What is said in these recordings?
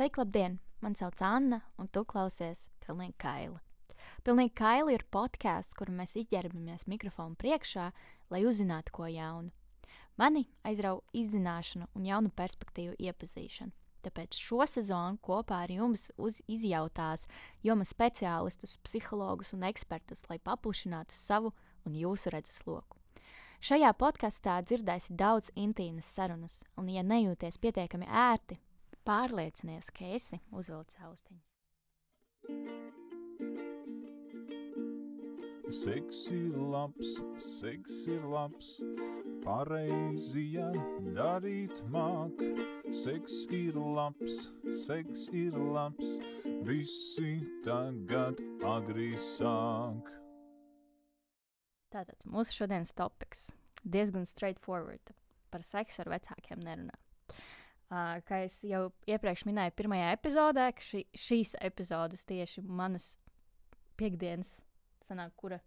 Sveiki, labdien! Mani sauc Anna, un tu klausies Pilnīgi Kaila. Pilnīgi Kaila ir podkāsts, kur mēs izģērbamies mikrofonu priekšā, lai uzzinātu ko jaunu. Mani aizrauja izzināšana un jaunu perspektīvu iepazīšana. Tāpēc šo sezonu kopā ar jums izjautās joma speciālistus, psihologus un ekspertus, lai paplašinātu savu un jūsu redzesloku. Šajā podkāstā dzirdēsi daudz intīmas sarunas, un, ja nejūties pietiekami ērti, pārliecinies, ka esi uzvilcis austiņas. Seks ir labs, seks ir labs, pareizi darīt māk. Seks ir labs, seks ir labs, visi tagad agri sāk. Tātad mūsu šodienas topiks diezgan straightforward. Par seksu ar vecākiem nerunā. Uh, kā jau iepriekš minēju, pirmajā epizodē, ka ši, šīs epizodes tieši manas piekdienas, sanāk, kura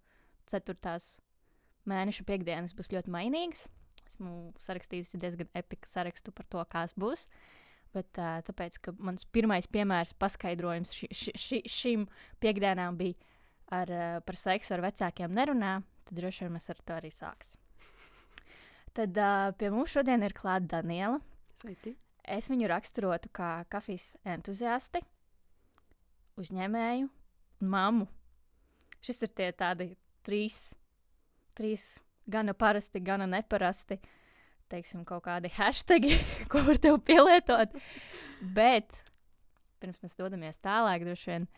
ceturtās mēneša piekdienas būs ļoti mainīgas. Esmu sarakstījusi diezgan epiku sarakstu par to, kas būs. Bet, uh, tāpēc, ka mans pirmais piemērs, paskaidrojums ši, ši, ši, šīm piekdienām bija ar, uh, par seksu ar vecākiem nerunā, tad droši vien mēs ar to arī sāksim. Tad uh, pie mums šodien ir klāta Daniela. Sveiki. Es viņu raksturotu kā kafijas entuziasti, uzņēmēju un mammu. Šis ir tie tādi trīs, trīs gana parasti, gana neparasti, teiksim, kaut kādi hashtagi, ko var tev pielietot. Bet pirms mēs dodamies tālāk, droši vien,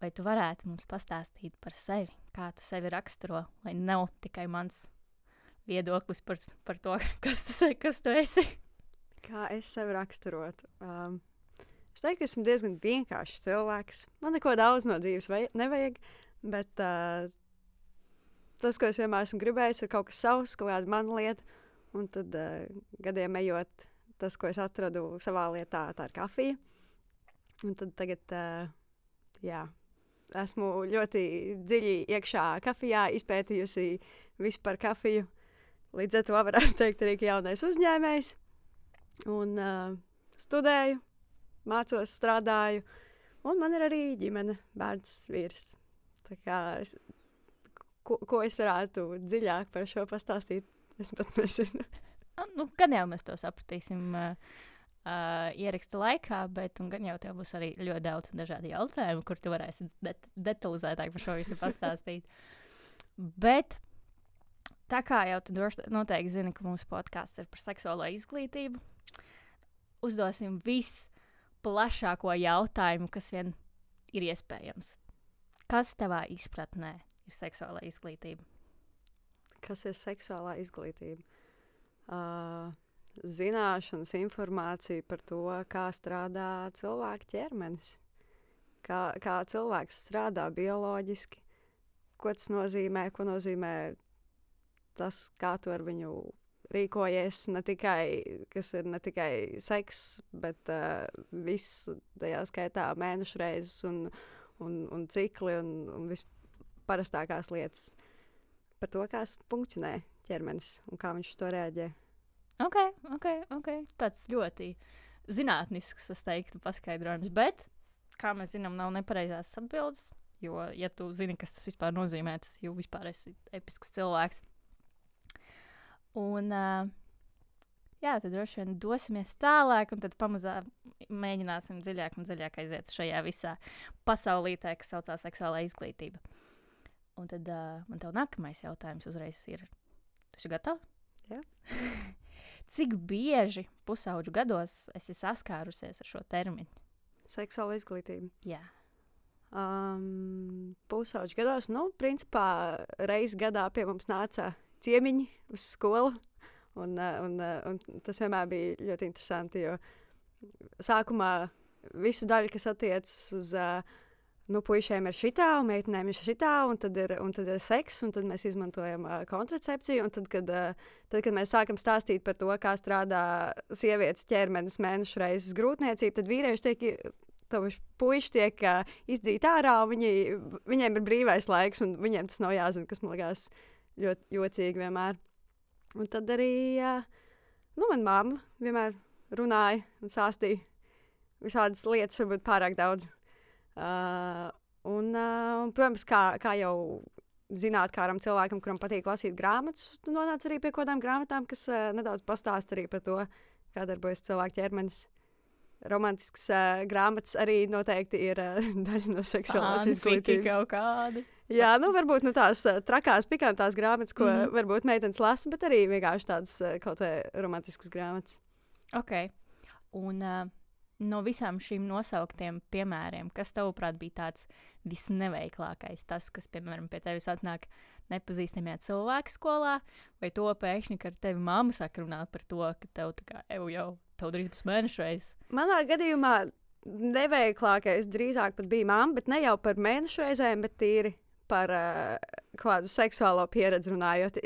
vai tu varētu mums pastāstīt par sevi, kā tu sevi raksturo, lai nav tikai mans viedoklis par, par to, kas tu, kas tu esi. Kā es sevi raksturotu? Um, es teiktu, ka esmu diezgan vienkāršs cilvēks. Man neko daudz no dzīves nevajag, bet uh, tas, ko es vienmēr esmu gribējis, ir kaut kas savs, kaut kāda mana lieta. Un tad uh, gadiem ejot, tas, ko es atradu savā lietā, tā ir kafija. Un tad tagad, uh, jā, esmu ļoti dziļi iekšā kafijā, izpētījusi visu par kafiju. Līdz ar to varētu teikt arī, jaunais uzņēmējs. Un uh, studēju, mācos, strādāju, un man ir arī ģimene, bērns, vīrs. Tā kā es, ko, ko es varētu dziļāk par šo pastāstīt, es pat nezinu. Nu, Nu, gan jau mēs to sapratīsim uh, uh, ieraksta laikā, bet gan jau tev būs arī ļoti daudz dažādu jautājumu, kur tu varēsi det detalizētāk par šo visu pastāstīt. bet tā kā jau tu droši noteikti zini, ka mūsu podkāsts ir par seksuālo izglītību, uzdosim visplašāko jautājumu, kas vien ir iespējams. Kas tavā izpratnē ir seksuālā izglītība? Kas ir seksuālā izglītība? Uh, zināšanas, informācija par to, kā strādā cilvēka ķermenis, kā, kā cilvēks strādā bioloģiski, ko tas nozīmē, ko nozīmē tas, kā tu ar viņu rīkojies. Ne tikai, kas ir ne tikai seks, bet uh, viss tajā skaitā mēnešu reizes un, un, un cikli un, un visparastākās lietas par to, kā funkcionē ķermenis un kā viņš to reaģē. Ok, ok, ok. Tāds ļoti zinātnisks, es teiktu, paskaidrojums. Bet, kā mēs zinām, nav nepareizās atbildes. Jo, ja tu zini, kas tas vispār nozīmē, tas jau vispār esi episks cilvēks. Un, uh, jā, tad droši vien dosimies tālāk, un tad pamazām mēģināsim dziļāk un dziļāk aiziet šajā visā pasaulītē, kas saucās seksuālā izglītība. Un tad uh, man te nākamais jautājums uzreiz ir: Tu esi gatavs? Jā. Cik bieži pusauģu gados esi saskārusies ar šo terminu? Seksuāla izglītība. Jā, Um, Pusauģi gados, nu, principā reizes gadā pie mums nāca ciemiņi uz skolu. Un, uh, un, uh, un tas vienmēr bija ļoti interesanti, jo sākumā visu daļu, kas attiecas uz uh, nu, puišiem, ir šitā, un meitenēm ir šitā, un tad ir, un tad ir seks, un tad mēs izmantojam kontracepciju. Tad, kad, tad, kad mēs sākam stāstīt par to, kā strādā sievietes ķermenis mēnešu reizes grūtniecība, tad vīrieši tiek Tavuši puiši tiek uh, izdzīti ārā, viņi, viņiem ir brīvais laiks, un viņiem tas nav jāzina, kas man liekas ļoti jocīgi vienmēr. Un tad arī, nu, manā mamma vienmēr runāja un stāstīja visādas lietas, varbūt pārāk daudz. Uh, un, uh, un, protams, kā, kā jau zināt, kādam cilvēkam, kuram patīk lasīt grāmatas, tu nonāc arī pie kaut kādām grāmatām, kas uh, nedaudz pastāsta arī par to, kā darbojas cilvēka ķermenis. Romantisks uh, grāmatas arī noteikti ir uh, daļa no seksuālās izglītības. kaut kādi. Jā, nu varbūt ne tās uh, trakās, pikantās grāmatas, ko mm. -hmm. varbūt meitenes lasa, bet arī vienkārši tādas uh, kaut vai romantiskas grāmatas. Ok. Un uh, no visām šīm nosauktiem piemēriem, kas tavuprāt bija tāds visneveiklākais, tas, kas, piemēram, pie tevis atnāk nepazīstamie cilvēki skolā, vai to pēkšņi, ka ar tevi mamma saka runāt par to, ka tev tā kā, eju jau, tev drīz būs mēnešu reizes. Manā gadījumā neveiklākais drīzāk bija mamma, bet ne jau par mēnešu reizēm, bet tīri par uh, kādu seksuālo pieredzi runājot.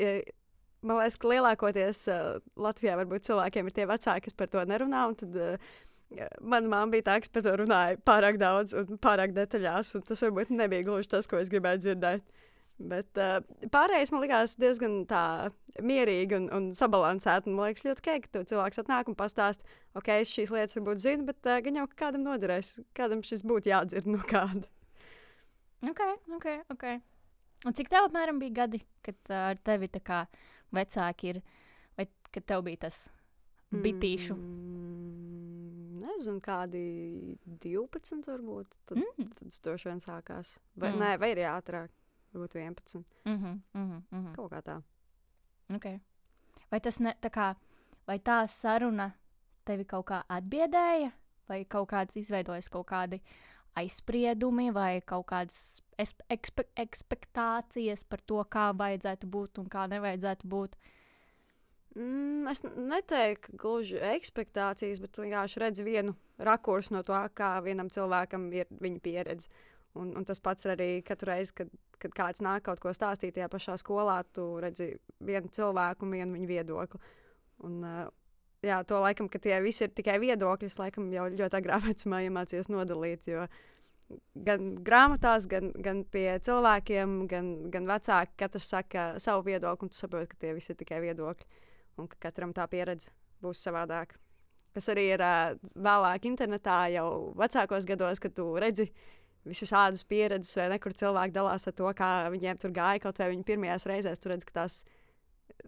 Man liekas, ka lielākoties uh, Latvijā varbūt cilvēkiem ir tie vecāki, kas par to nerunā. un Tad, uh, Manā mamma bija tā, kas par to runāja pārāk daudz un pārāk detaļās, un tas varbūt nebija gluži tas, ko es gribēju dzirdēt. Bet uh, pārējais man likās diezgan tā mierīgi un, un sabalansēti. Man liekas, ļoti ok, ka cilvēks atnāk un pastāsta, ok, es šīs lietas varbūt zinu, bet uh, gan jau kādam noderēs, kādam šis būtu jādzird no kāda. Ok, ok, ok. Un cik tev apmēram bija gadi, kad uh, ar tevi tā kā vecāki ir, vai kad tev bija tas bitīšu? Mm, nezinu, kādi 12 varbūt. Tad, Mm. tad tas droši vien sākās. Vai, Mm. nē, vai arī ātrāk, varbūt 11. Mm -hmm, mm -hmm, mm -hmm. Kaut kā tā. Okay. Vai tas ne, tā kā, vai tā saruna tevi kaut kā atbiedēja, vai kaut kāds izveidojas kaut kādi aizspriedumi, vai kaut kādas ekspe ekspektācijas par to, kā vajadzētu būt un kā nevajadzētu būt? Mm, es neteiktu, gluži ekspektācijas, bet vienkārši redzi vienu rakursu no tā, kā vienam cilvēkam ir viņa pieredze. Un, un tas pats arī katru reizi, kad, kad kāds nāk kaut ko stāstīt tajā pašā skolā, tu redzi vienu cilvēku un vienu viņa viedokli. Un, uh, jā, to laikam, ka tie visi ir tikai viedokļi, laikam jau ļoti agrā vecumā iemācījos nodalīt. Jo gan grāmatās, gan, gan pie cilvēkiem, gan, gan vecāki katrs saka savu viedokli, un tu saproti, ka tie visi ir tikai viedokļi un ka katram tā pieredze būs savādāka. Tas arī ir vēlāk internetā, jau vecākos gados, kad tu redzi visus šādus pieredzes, vai ne, kur cilvēki dalās ar to, kā viņiem tur gāja. Kaut vai viņi pirmajās reizēs tur redz, ka tās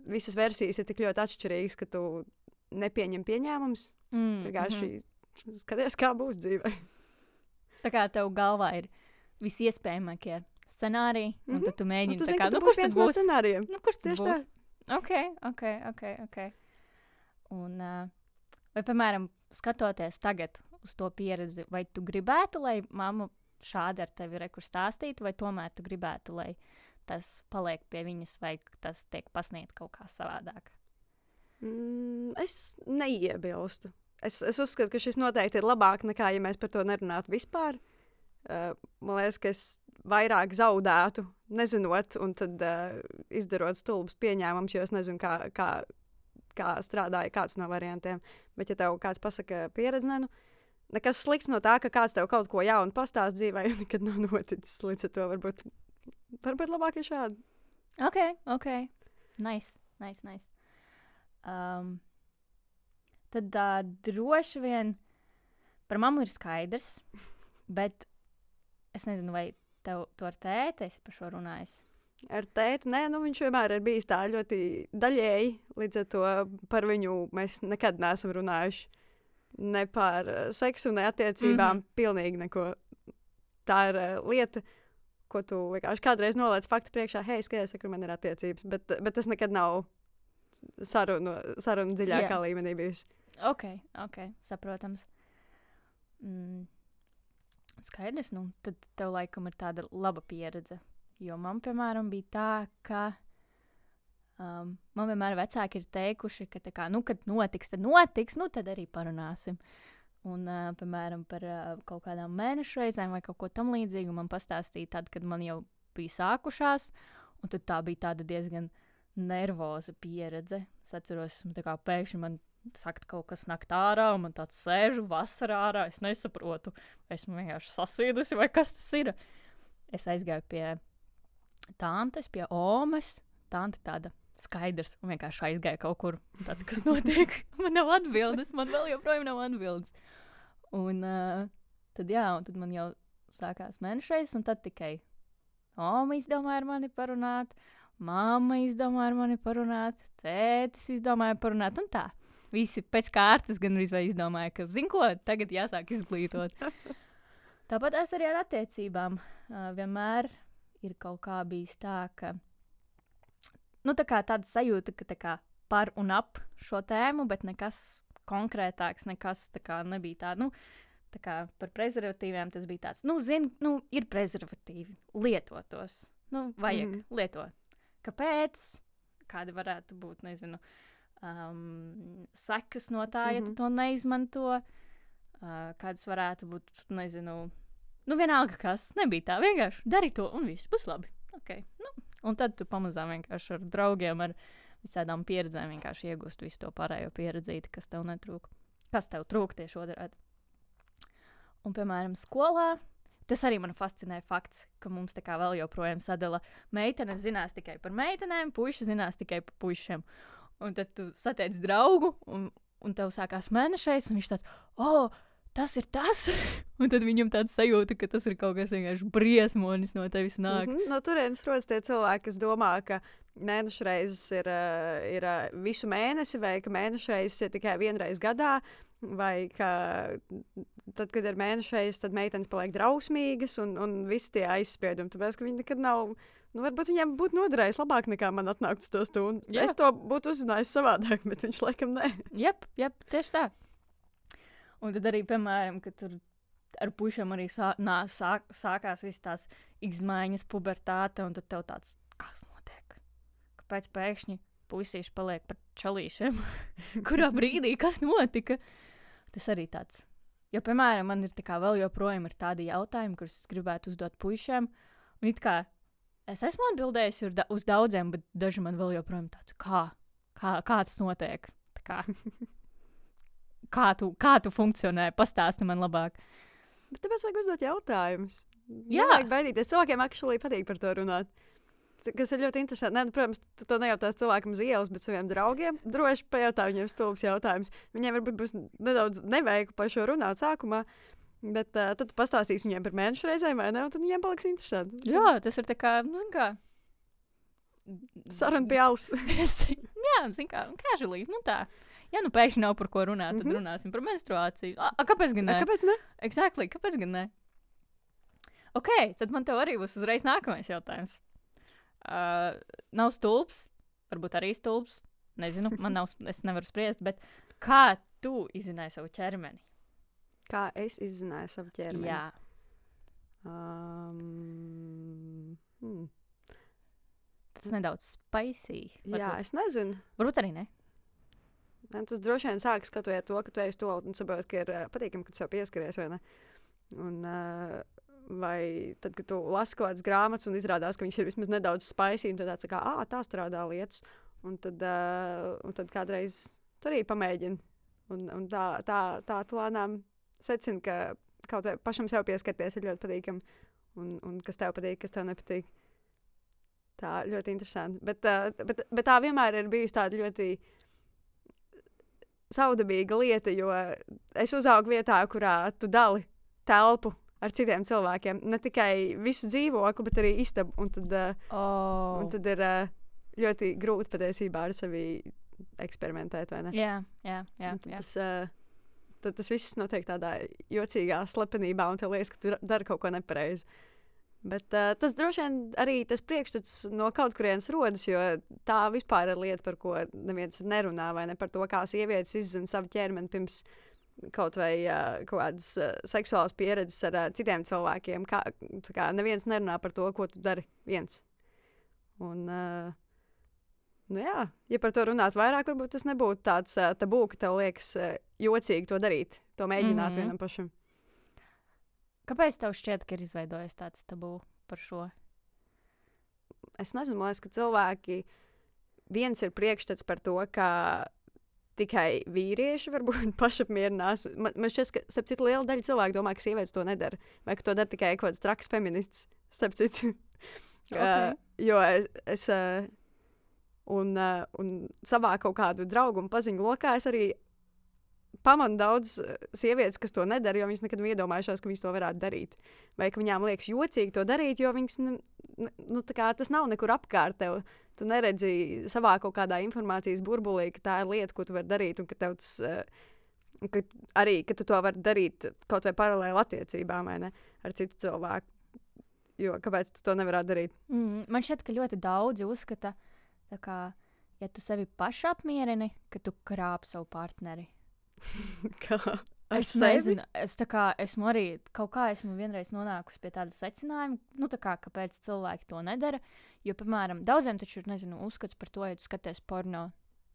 visas versijas ir tik ļoti atšķirīgas, ka tu nepieņem pieņēmumus. Mm, Vienkārši mm -hmm. skaties, kā būs dzīve. Tā kā tev galvā ir visiespējamākie scenāriji, mm -hmm. un Mhm. tu mēģini tu tā zini, kā, nu, tu kurš tad viens no būs? scenārijiem. Nu, kurš Tieši būs? Ok, ok, ok. ok. Un, uh, vai, piemēram, skatoties tagad uz to pieredzi, vai tu gribētu, lai mamma šādi ar tevi rekur stāstītu, vai tomēr tu gribētu, lai tas paliek pie viņas, vai tas tiek pasniegts kaut kā savādāk? Mm, es neiebilstu. Es, es uzskatu, ka šis noteikti ir labāk nekā, ja mēs par to nerunātu vispār. Uh, man liekas, ka es vairāk zaudētu, nezinot, un tad uh, izdarot stulbus pieņēmumus, jo es nezinu, kā, kā, kā strādāja kāds no variantiem. Bet, ja tev kāds pasaka pieredzi, nu, nekas slikts no tā, ka kāds tev kaut ko jaunu pastāst dzīvē, nekad nav noticis. Līdz ar to varbūt, varbūt labāk ir šādi. Ok, ok. Nice, nice, nice. Um, tad uh, droši vien par mammu ir skaidrs, bet es nezinu, vai tev to ar tēti esi par šo runājis. Ar tēti, nē, nu, viņš vienmēr ir bijis tā ļoti daļēji. Līdz ar to par viņu mēs nekad neesam runājuši. Ne par seksu, ne attiecībām. Mm. -hmm. Pilnīgi neko. Tā ir uh, lieta, ko tu vienkārši kādreiz noliec faktu priekšā. Hei, skaties, kur man ir attiecības. Bet, bet tas nekad nav sarunu, sarunu dziļākā Jā. līmenī bijusi. Ok, ok, saprotams. Mm. Skaidrs, nu, tad tev laikam ir tāda laba pieredze. Jo man, piemēram, bija tā, ka um, man vienmēr vecāki ir teikuši, ka, kā, nu, kad notiks, tad notiks, nu, tad arī parunāsim. Un, uh, piemēram, par uh, kaut kādām mēnešu reizēm vai kaut ko tamlīdzīgu man pastāstīja tad, kad man jau bija sākušās. Un tad tā bija tāda diezgan nervoza pieredze. Es atceros, kā pēkšņi man saka, kaut kas nāk ārā, un man tāds sēžu vasarā ārā. Es nesaprotu, esmu vienkārši sasvīdusi, vai kas tas ir. Es aizgāju pie tantes, pie omas. Tante tāda skaidrs, un vienkārši aizgāja kaut kur. Tāds, kas notiek? man nav atbildes, man vēl joprojām nav atbildes. Un uh, tad, jā, un tad man jau sākās mēnešreiz, un tad tikai Oma izdomāja ar mani parunāt, mamma izdomāja ar mani parunāt, tētis izdomāja parunāt, un tā. Visi pēc kārtas gan arī izdomāja, ka, zinu, ko tagad jāsāk izglītot. Tāpat es arī ar attiecībām uh, vienmēr ir kaut kā bijis tā, ka nu, tā kā tāda sajūta, ka tā kā par un ap šo tēmu, bet nekas konkrētāks, nekas tā kā nebija tāds. Nu, tā kā par prezervatīviem tas bija tāds, nu, zini, nu, ir prezervatīvi, lietotos. Nu, vajag mm. lietot. Kāpēc? Kādi varētu būt, nezinu, um, sekas no tā, ja mm -hmm. tu mhm. to neizmanto? Uh, kādas varētu būt, nezinu, nu, vienalga kas. Nebija tā, vienkārši dari to un viss būs labi. Okay. Nu, un tad tu pamazām vienkārši ar draugiem, ar visādām pieredzēm vienkārši iegūst visu to pārējo pieredzīti, kas tev netrūk. Kas tev trūk tieši otrādi. Un, piemēram, skolā Tas arī man fascinē fakts, ka mums tā kā vēl joprojām sadala meitenes zinās tikai par meitenēm, puiši zinās tikai par puišiem. Un tad tu satiec draugu, un, un tev sākās mēnešais, un viņš tāds, oh, tas ir tas. un tad viņam tāds sajūta, ka tas ir kaut kas vienkārši briesmonis no tevis nāk. Mm -hmm. No turienes rodas tie cilvēki, kas domā, ka mēneša reizes ir, ir visu mēnesi, vai ka mēneša reizes ir tikai vienreiz gadā. Vai ka tad, kad ir mēnešais, tad meitenes paliek drausmīgas un, un visi tie aizspriedumi. Tāpēc, ka viņi nekad nav Nu, varbūt viņam būtu noderējis labāk nekā man atnākt uz to stundu. Jā. Es to būtu uzzinājis savādāk, bet viņš laikam nē. Jā, tieši tā. Un tad arī, piemēram, kad tur ar pušiem arī sā, nā, sāk, sākās visas tās izmaiņas, pubertāte, un tad tev tāds, kas notiek? Kāpēc pēkšņi puisīši paliek par čalīšiem? Kurā brīdī kas notika? Tas arī tāds. Jo, piemēram, man ir vēl joprojām tādi jautājumi, kurus es gribētu uzdot puišiem. Un it kā Es esmu atbildējis uz daudziem, bet daži man vēl joprojām tāds, kā, kā, kā tas notiek. Kā, kā, tu, kā tu funkcionē? Pastāsti man labāk. Bet tāpēc vajag uzdot jautājumus. Jā, vajag baidīties. Cilvēkiem aktuāli patīk par to runāt. Kas ir ļoti interesanti. Nē, nu, protams, tu to nejautās cilvēkam uz ielas, bet saviem draugiem. Droši pajautā viņiem stulbs jautājums. Viņiem varbūt būs nedaudz neveikli par šo runāt sākumā. Bet uh, tad pastāstīsi viņiem par mēnešu reizēm, vai ne? Un tad viņiem paliks interesanti. Jā, tas ir tā kā, nu, kā. Saruna pie auss. Jā, zin kā, casually, nu tā. Ja nu pēkšņi nav par ko runāt, tad mm -hmm. runāsim par menstruāciju. A, a, kāpēc gan ne? A, kāpēc ne? Exactly, kāpēc gan ne? Ok, tad man te arī būs uzreiz nākamais jautājums. Uh, nav stulbs, varbūt arī stulbs. Nezinu, man nav, es nevaru spriest, bet kā tu izzināji savu ķermeni? Kā es izzināju savu ķermeni? Jā. Um, hmm. Tas nedaudz spicy. Varbūt. Jā, es nezinu. Varbūt arī ne. Man tas droši vien sāk skatoties to, ka tu ej uz to un saproti, ka ir uh, patīkami, ka tu sev pieskaries vai ne. Un, uh, vai tad, kad tu lasi kaut kādas grāmatas un izrādās, ka viņas ir vismaz nedaudz un tad tāds kā, ah, tā strādā lietas. Un tad, uh, un tad kādreiz tur arī pamēģini. Un, un tā, tā, tā tu lēnām secina, ka kaut vai pašam sev pieskarties ir ļoti patīkami. Un, un kas tev patīk, kas tev nepatīk. Tā ļoti interesanti. Bet, uh, bet, bet tā vienmēr ir bijusi tāda ļoti saudabīga lieta, jo es uzaugu vietā, kurā tu dali telpu ar citiem cilvēkiem. Ne tikai visu dzīvokli, bet arī istabu. Un tad, uh, oh. un tad ir uh, ļoti grūti patiesībā ar sevi eksperimentēt. Jā, jā, jā. Tas, uh, tad tas viss notiek tādā jocīgā slepenībā, un tev liekas, ka tu dari kaut ko nepareizi. Bet uh, tas droši vien arī tas priekšstats no kaut kurienes rodas, jo tā vispār ir lieta, par ko neviens nerunā, vai ne par to, kā sievietes izzina savu ķermeni pirms kaut vai uh, kaut kādas uh, seksuālas pieredzes ar uh, citiem cilvēkiem. Kā, kā neviens nerunā par to, ko tu dari viens. Un, uh, Nu jā, ja par to runāt vairāk, varbūt tas nebūtu tāds uh, tabū, ka tev liekas uh, jocīgi to darīt, to mēģināt mm -hmm. vienam pašam. Kāpēc tev šķiet, ka ir izveidojies tāds tabū par šo? Es nezinu, man liekas, ka cilvēki viens ir priekšstats par to, ka tikai vīrieši varbūt pašapmierinās. Man, man šķiet, ka starp citu liela daļa cilvēku domā, ka sievietes to nedara, vai ka to dara tikai kaut kāds traks feminists. Starp citu, okay. uh, jo es. es uh, Un, uh, un savā kaut kādu draugu un paziņu lokā es arī pamanu daudz uh, sievietes, kas to nedara, jo viņas nekad nav iedomājušās, ka viņas to varētu darīt. Vai ka viņām liekas jocīgi to darīt, jo viņas, ne, ne, nu, kā tas nav nekur apkārt tev. Tu neredzi savā kaut kādā informācijas burbulī, ka tā ir lieta, ko tu vari darīt, un ka tev tas. Uh, Ka arī ka tu to vari darīt kaut vai paralēli attiecībām vai ne, ar citu cilvēku. Jo kāpēc tu to nevarētu darīt? Mm, man šķiet, ka ļoti daudzi uzskata, ka, ja tu sevi pašu apmierini, ka tu krāp savu partneri. Kā? Es sevi? nezinu, es tā kā esmu arī kaut kā esmu vienreiz nonākusi pie tāda secinājuma, nu, tā kā, kāpēc cilvēki to nedara. Jo, piemēram, daudziem taču ir nezinu, uzskats par to, ja tu skaties porno.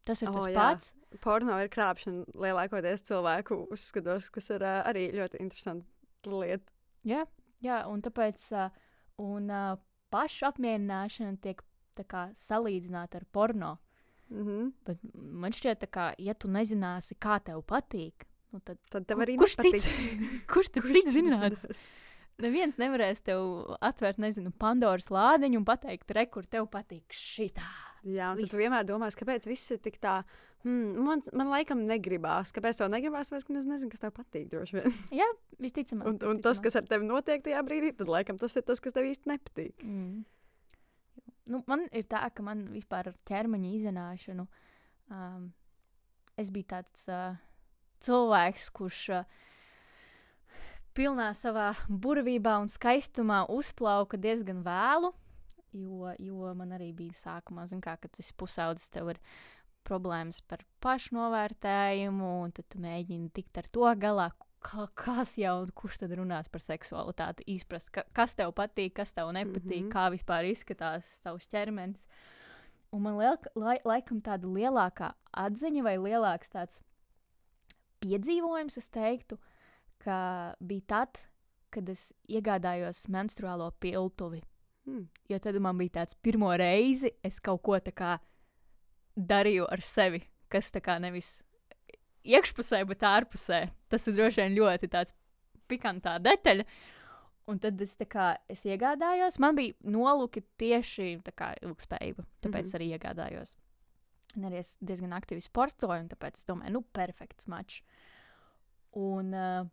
Tas ir O, tas jā. pats. Porno ir krāpšana lielākoties cilvēku uzskatos, kas ir uh, arī ļoti interesanta lieta. Jā, jā un tāpēc uh, un, uh, pašu apmierināšana tiek kā salīdzināta ar porno. Mm -hmm. Bet man šķiet, ka, ja tu nezināsi, kā tev patīk, nu tad Tad tev arī kurš nepatiks. cits? kurš tad Kurš cits zinās? Neviens nevarēs tev atvērt, nezinu, Pandoras lādiņu un pateikt, re, kur tev patīk šitā. Jā, un tu vienmēr domā, kāpēc viss ir tik tā. Hmm, man, man laikam negribās. Kāpēc to negribās? Es nezinu, kas tev patīk. vien. Visticamāk. Un, un tas, kas ar tevi notiek tajā brīdī, tad laikam tas ir tas, kas tev īsti nepatīk. Mm. Nu, man ir tā, ka man vispār ar ķermeņa izzināšanu um, es biju tāds uh, cilvēks, kurš uh, pilnā savā burvībā un skaistumā uzplauka diezgan vēlu. Jo, jo man arī bija sākumā, kā, kad tu esi pusaudzis, tev ir problēmas par pašnovērtējumu, un tad tu mēģini tikt ar to galā. Ka, kas jau, kurš tad runās par seksualitāti, izprast, ka, kas tev patīk, kas tev nepatīk, mm. -hmm. kā vispār izskatās tavs ķermenis. Un man liel, lai, laikam tāda lielākā atziņa vai lielāks tāds piedzīvojums, es teiktu, ka bija tad, kad es iegādājos menstruālo piltuvi. Hmm. Jo tad man bija tāds pirmo reizi, es kaut ko tā kā darīju ar sevi, kas tā kā nevis iekšpusē, bet ārpusē. Tas ir droši vien ļoti tāds pikantā detaļa. Un tad es, kā, es iegādājos, man bija nolūki tieši kā ilgspējība, tāpēc mm. -hmm. arī iegādājos. Un arī es diezgan aktīvi sportoju, un tāpēc es domāju, nu, perfekts mačs. Un, uh,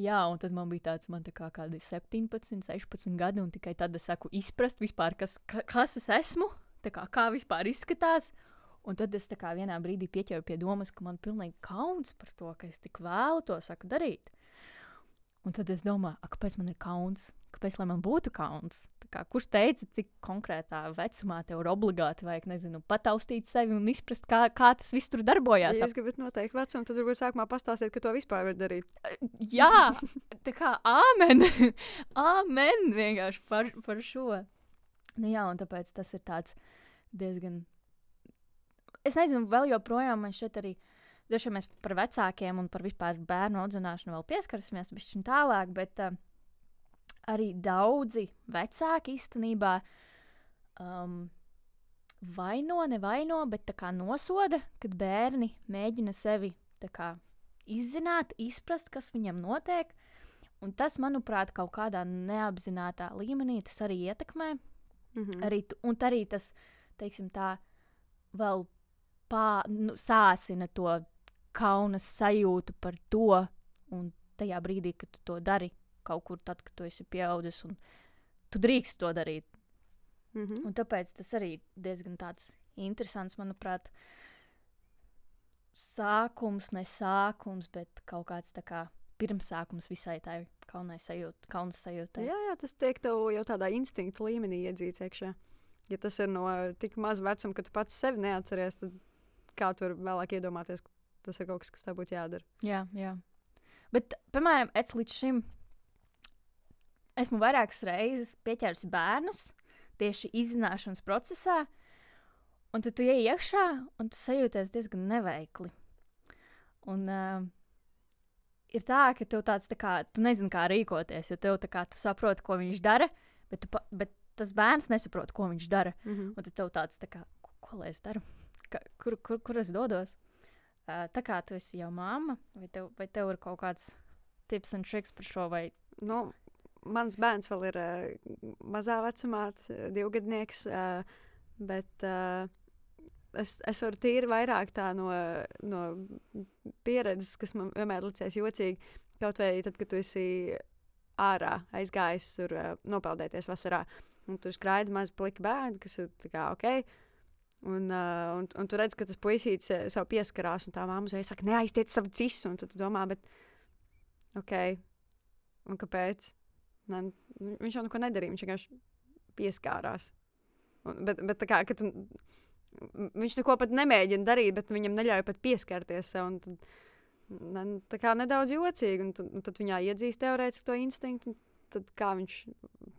jā, un tad man bija tāds, man tā kā kādi 17, 16 gadi, un tikai tad es saku, izprast vispār, kas, ka, kas es esmu, kā, kā vispār izskatās. Un tad es vienā brīdī pieķēru pie domas, ka man pilnīgi kauns par to, ka es tik vēlu to saku darīt. Un tad es domāju, "A, kāpēc man ir kauns? Kāpēc lai man būtu kauns? Kā, kurš teica, cik konkrētā vecumā tev ir obligāti vajag, nezinu, pataustīt sevi un izprast, kā, kā tas viss tur Ja darbojās? jūs gribat noteikti vecumu, tad varbūt sākumā pastāstiet, ka to vispār var darīt. Jā, tā kā āmen. āmen vienkārši par, par šo. Nu, jā, un tāpēc tas ir tāds diezgan. Es nezinu, vēl joprojām man šeit arī. Vien mēs par vecākiem un par vispār bērnu audzināšanu vēl pieskarsimies, bet šim tālāk, bet uh, arī daudzi vecāki īstenībā um, vaino, nevaino, bet tā kā nosoda, kad bērni mēģina sevi kā izzināt, izprast, kas viņam notiek. Un tas, manuprāt, kaut kādā neapzinātā līmenī tas arī ietekmē. Mhm. Arī, tu- un arī tas, teiksim, tā vēl pā, nu, sāsina to kaunas sajūtu par to. Un tajā brīdī, kad tu to dari kaut kur, tad, kad tu esi pieaudzis un tu drīkst to darīt. Mhm. Un tāpēc tas arī diezgan tāds interesants, manuprāt, sākums, ne sākums, bet kaut kāds tā kā pirmsākums visai tai kaunai sajūtai. Kaunas sajūtai. Jā, jā, tas tiek tev jau tādā instinktu līmenī iedzīts iekšā. Ja tas ir no tik maza vecuma, ka tu pats sevi neatceries, tad kā tur vēlāk iedomāties, ka tas ir kaut kas, kas tev būtu jādara. Jā, jā. Bet, piemēram, es līdz šim esmu vairākas reizes pieķērusi bērnus tieši izzināšanas procesā, un tad tu ienāc iekšā un tu sajūties diezgan neveikli. Un, uh, ir tā, ka tev tāds tā kā, tu nezini, kā rīkoties, jo tev tā kā tu saproti, ko viņš dara, bet, tu, pa, bet tas bērns nesaprot, ko viņš dara. Mhm. Un tad tev tāds, tā kā, ko, ko lai es daru? Ka, kur, kur, kur es dodos? Uh, tā kā tu esi jau māma, vai tev, vai tev ir kaut kāds tips un triks par šo? Vai... Nu, mans bērns vēl ir uh, mazā vecumā, divgadnieks. Uh, bet uh, es, es varu tīri vairāk tā no, no pieredzes, kas man vienmēr licies jocīgi. Kaut vai tad, kad tu esi ārā aizgājis tur uh, nopeldēties vasarā, un tur skraida mazi pliki bērni, kas ir kā ok. Un, uh, un, un tu redz, ka tas puisītis uh, sev pieskarās, un tā māma uzreiz saka, neaiztiec savu cisu. Un tad tu domā, bet ok, un kāpēc? Ne, viņš jau neko nedarīja, viņš vienkārši pieskārās. Un, bet, bet tā kā tu, viņš neko pat nemēģina darīt, bet viņam neļauj pat pieskarties sev. Tad, ne, tā kā nedaudz jocīgi, un, un tad viņā iedzīst teorētiski to instinktu. Tad kā viņš,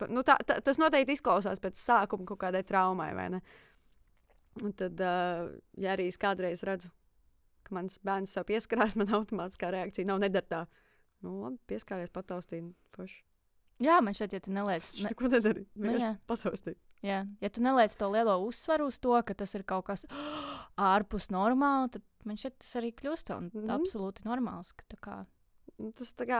nu tā, tā, tas noteikti izklausās pēc sākuma kaut kādai traumai, vai ne? Un tad, ja arī es kādreiz redzu, ka mans bērns sev pieskarās, man automātiskā reakcija nav nedara tā. Nu, labi, pieskāries, pataustīja. Forši. Jā, man šķiet, ja tu neliec, ne, neko nedarīja. Nu, Viņš jā. ja tu neliec to lielo uzsvaru uz to, ka tas ir kaut kas ārpus normāla, tad man šķiet, tas arī kļūst un Mhm. absolūti normāls. ka Kā, Nu, tas tā kā,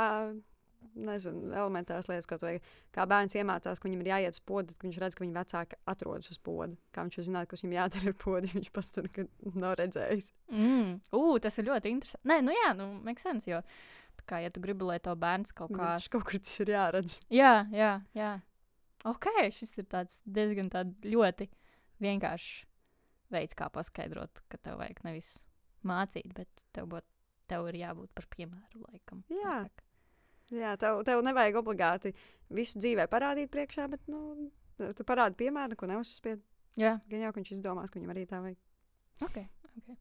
nezinu, elementāras lietas, kaut vai kā bērns iemācās, ka viņam ir jāiet uz podu, kad viņš redz, ka viņa vecāki atrodas uz poda. Kā viņš uzzināja, kas viņam jādara ar podu, viņš pats tur nav redzējis. mm, ū, tas ir ļoti interesanti. Nē, nu jā, nu, makes sense, jo kā, ja tu gribi, lai to bērns kaut kā Viņš kaut kur tas ir jāredz. Jā, jā, jā. Ok, šis ir tāds diezgan tād ļoti vienkāršs veids, kā paskaidrot, ka tev vajag nevis mācīt, bet tev, būt, tev ir jābūt par piemēru laikam. Jā. vairāk. Jā, tev, tev nevajag obligāti visu dzīvē parādīt priekšā, bet nu, tu parādi piemēru, ko neuzspied. Jā, Gan jau, ka viņš izdomās, ka viņam arī tā vajag. ok. okay.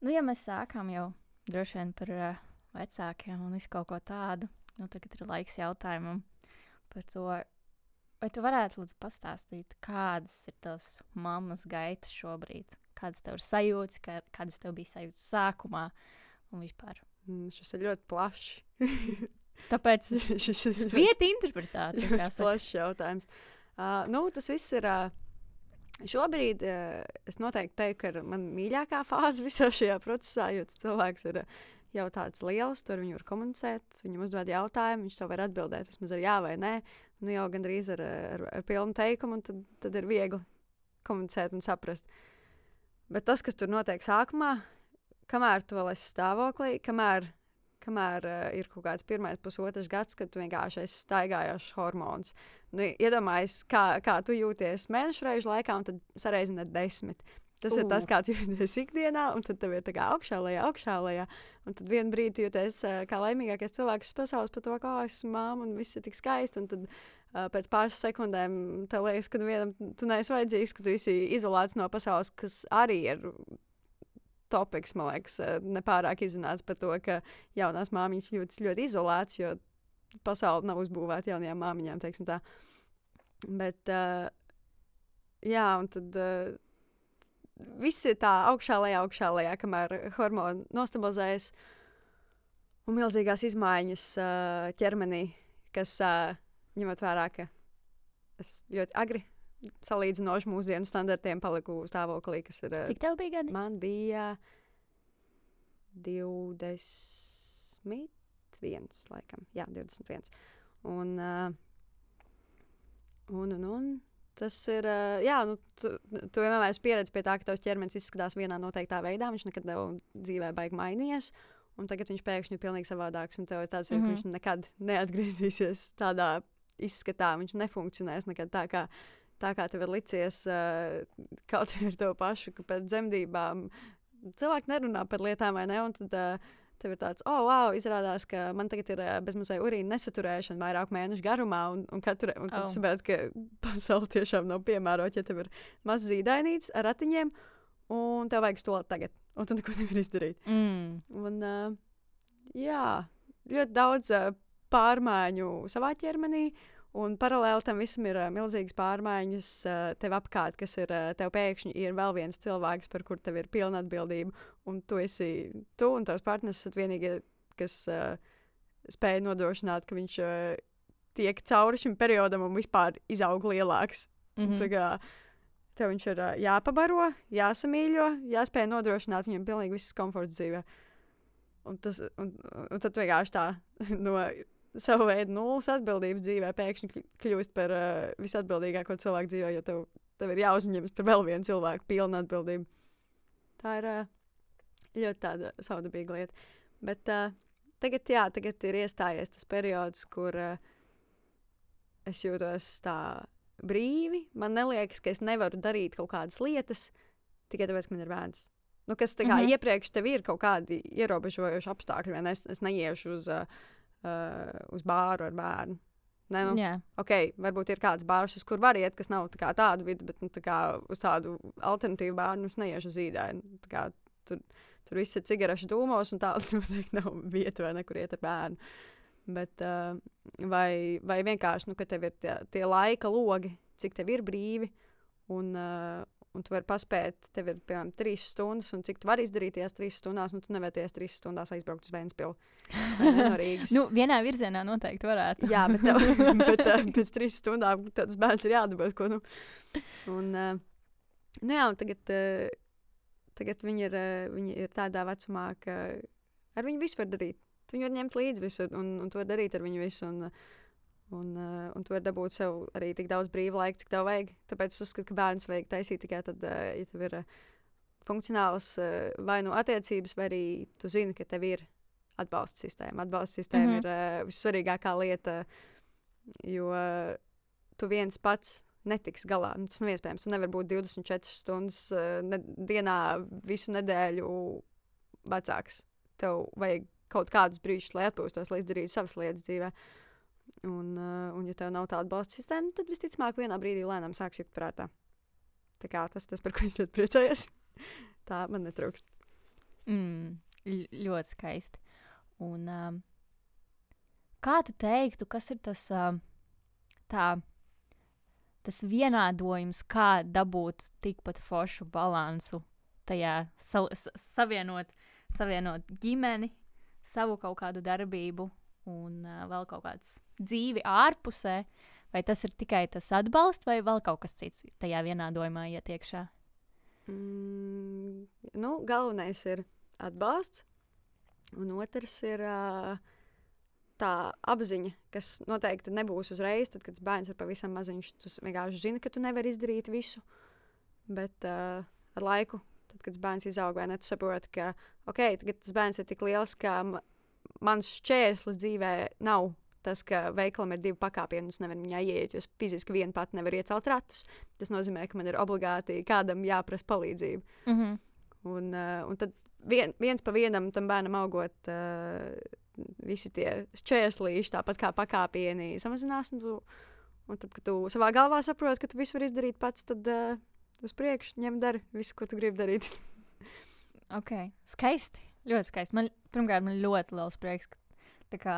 Nu, ja mēs sākām jau droši vien par uh, vecākiem un visu kaut ko tādu, nu tagad ir laiks jautājumam par to. Vai tu varētu lūdzu pastāstīt, kādas ir tavas mammas gaitas šobrīd? Kādas tev ir sajūtas, kā, kādas tev bija sajūtas sākumā un vispār? Mm, Šis ir ļoti plašs. Tāpēc Šis ir ļoti vieta interpretācija, ļoti saka. plašs jautājums. Uh, nu, tas viss ir. Uh, Šobrīd uh, es noteikti teiktu, ka ir mana mīļākā fāze visā šajā procesā, jo tas cilvēks ir uh, jau tāds liels, tur viņu var komunicēt, viņam uzdod jautājumu, viņš to var atbildēt vismaz ar jā vai nē. Nu, jau gandrīz ar, ar, ar pilnu teikumu, un tad, tad ir viegli komunicēt un saprast. Bet tas, kas tur notiek sākumā, kamēr tu vēl esi stāvoklī, kamēr, kamēr uh, ir kaut kāds pirmais pusotrs gads, kad tu vienkārši esi staigājošs hormons. Nu, iedomājies, kā, kā tu jūties mēnešu reižu laikā, un tad sareizini ar desmit. Tas uh. ir tas, kā tu jūties ikdienā, un tad tev ir tā kā augšā, lejā, augšā, lejā. Un tad vienā brīdī jūties uh, kā laimīgākais cilvēks pasaules par to, kā es esmu māma, un viss ir tik skaisti. Un tad uh, pēc pāris sekundēm tev liekas, ka vienam tu neesi vajadzīgs, ka tu esi izolēts no pasaules, kas arī ir topiks, man liekas, uh, nepārāk izrunāts par to, ka jaunās māmiņas jūtas ļoti izolētas, jo pasaule nav uzbūvēta jaunajām māmiņām, teiksim tā. Bet, uh, jā, un tad uh, viss ir tā augšā, lejā, augšā, lejā, kamēr hormoni nostabilizējas un milzīgās izmaiņas uh, ķermenī, kas uh, ņemot vērā, ka es ļoti agri salīdzinoši mūsdienu standartiem paliku stāvoklī, kas ir. Uh, Cik tev bija gadi? Man bija 21, laikam. Jā, 21. Un, uh, un, un, un tas ir. Uh, jā, nu, tu, tu vienmēr esi pieredzējis pie tā, ka tavs ķermenis izskatās vienā noteiktā veidā. Viņš nekad nav dzīvē baigi mainījies. Un tagad viņš pēkšņi ir pilnīgi savādāks. Un tev ir tāds, mm Mhm. -hmm. ka viņš nekad neatgriezīsies tādā izskatā. Viņš nefunkcionēs nekad tā, kā, tā kā tev ir licies uh, kaut vai ar to pašu, ka pēc dzemdībām cilvēki nerunā par lietām, vai ne? Un tad uh, tev ir tāds, oh, wow, izrādās, ka man tagad ir uh, bezmazliet urīna nesaturēšana vairāk mēnešu garumā, un, un, katru, un tad Oh. saproti, ka pasaule tiešām nav piemērota, ja tev ir mazs zīdainīts ar ratiņiem, un tev vajag to tagad, un tu neko nevari izdarīt. Mm. Un, uh, jā, ļoti daudz uh, pārmaiņu savā ķermenī. Un paralēli tam visam ir uh, milzīgas pārmaiņas uh, tev apkārt, kas ir uh, tev pēkšņi ir vēl viens cilvēks, par kuru tev ir pilna atbildība. Un tu esi, tu un tavs partneris esat vienīgie, kas uh, spēj nodrošināt, ka viņš uh, tiek cauri šim periodam un vispār izaug lielāks. Mm Mm. -hmm. Tā kā tev viņš ir ā, jāpabaro, jāsamīļo, jāspēj nodrošināt viņam pilnīgi visas komforts dzīvē. Un, tas, un, un tad vienkārši tā no sava veida nulles atbildības dzīvē pēkšņi kļ- kļūst par uh, visatbildīgāko cilvēku dzīvē, jo tev, tev ir jāuzņemas par vēl vienu cilvēku pilnu atbildību. Tā ir uh, ļoti tāda saudabīga lieta. Bet uh, tagad, jā, tagad ir iestājies tas periods, kur uh, es jūtos tā brīvi. Man liekas, ka es nevaru darīt kaut kādas lietas tikai tāpēc, ka man ir bērns. Nu, kas tā kā mm -hmm. iepriekš tev ir kaut kādi ierobežojoši apstākļi, vai ne? Es, es neiešu uz, uh, uh, uz bāru ar bērnu. Ne, nu, Jā. ok, varbūt ir kāds bārs, uz kur var iet, kas nav tā tāda vidi, bet nu, tā kā, uz tādu alternatīvu bērnu es neiešu uz īdēnu. Tur, tur viss ir cigarešu dūmos, un tāda noteikti nav vieta vai nekur iet ar bērnu. Bet, uh, vai, vai vienkārši, nu, ka tev ir tie, tie laika logi, cik tev ir brīvi, un, uh, un tu vari paspēt, tev ir piemēram trīs stundas, un cik tu vari izdarīt tajās trīs stundās, un tu nevēties trīs stundās aizbraukt uz Vēnspili. No Rīgas. Nu, vienā virzienā noteikti varētu. Jā, bet, tev, bet uh, pēc trīs stundām tas bērns ir jādabū. Nu. un, uh, nu jā, un tagad, uh, tagad viņi, ir, uh, viņi ir tādā vecumā, ka ar viņu visu var darīt. Tu viņu var ņemt līdzi visur, un, un vari darīt ar viņu visu. Un, Un, uh, un tu vari dabūt sev arī tik daudz brīva laika, cik tev vajag. Tāpēc es uzskatu, ka bērns vajag taisīt tikai tad, uh, ja tev ir uh, funkcionāls uh, vai nu attiecības, vai arī tu zini, ka tev ir atbalsta sistēma. Atbalsta sistēma mm. -hmm. ir uh, vissvarīgākā lieta, jo uh, tu viens pats netiks galā. Nu, tas nav iespējams. Tu nevari būt 24 stundas uh, ne, dienā visu nedēļu vecāks. Tev vajag kaut kādus brīžus, lai atpūstos, lai izdarītu savas lietas dzīvē. Un, uh, un ja tev nav tāda atbalsta sistēma, tad visticamāk vienā brīdī lēnām sāks jukt prātā. Tā kā tas, tas par ko es ļoti priecājos. Tā man netrūkst. Mm, ļoti skaisti. Un, um, kā tu teiktu, kas ir tas, um, tā, tas vienādojums, kā dabūt tikpat foršu balansu tajā sa sa savienot, savienot ģimeni, savu kaut kādu darbību un uh, vēl kaut kāds dzīvi ārpusē? Vai tas ir tikai tas atbalsts, vai vēl kaut kas cits tajā vienādojumā iet iekšā? Mm, nu, galvenais ir atbalsts, un otrs ir uh, tā apziņa, kas noteikti nebūs uzreiz, tad, kad bērns ir pavisam maziņš. Tu vienkārši zini, ka tu nevari izdarīt visu, bet uh, ar laiku, tad, kad bērns izaug, vai ne, tu saproti, ka okay, tas bērns ir tik liels, ka ma- mans šķērslis dzīvē nav. Tas, ka veikalam ir divi pakāpieni, un es nevaru viņā ieiet, jo es fiziski viena pati nevaru iecelt ratus. Tas nozīmē, ka man ir obligāti kādam jāprasa palīdzība. Mm -hmm. Un, uh, un tad vien, viens pa vienam tam bērnam augot, uh, visi tie šķērslīši, tāpat kā pakāpieni, samazinās. Un, tu, un tad, kad tu savā galvā saproti, ka tu visu vari izdarīt pats, tad uh, uz priekšu ņem dari visu, ko tu gribi darīt. Ok, skaisti. Ļoti skaisti. Man, pirmkārt, man ļoti liels prieks, ka tā kā,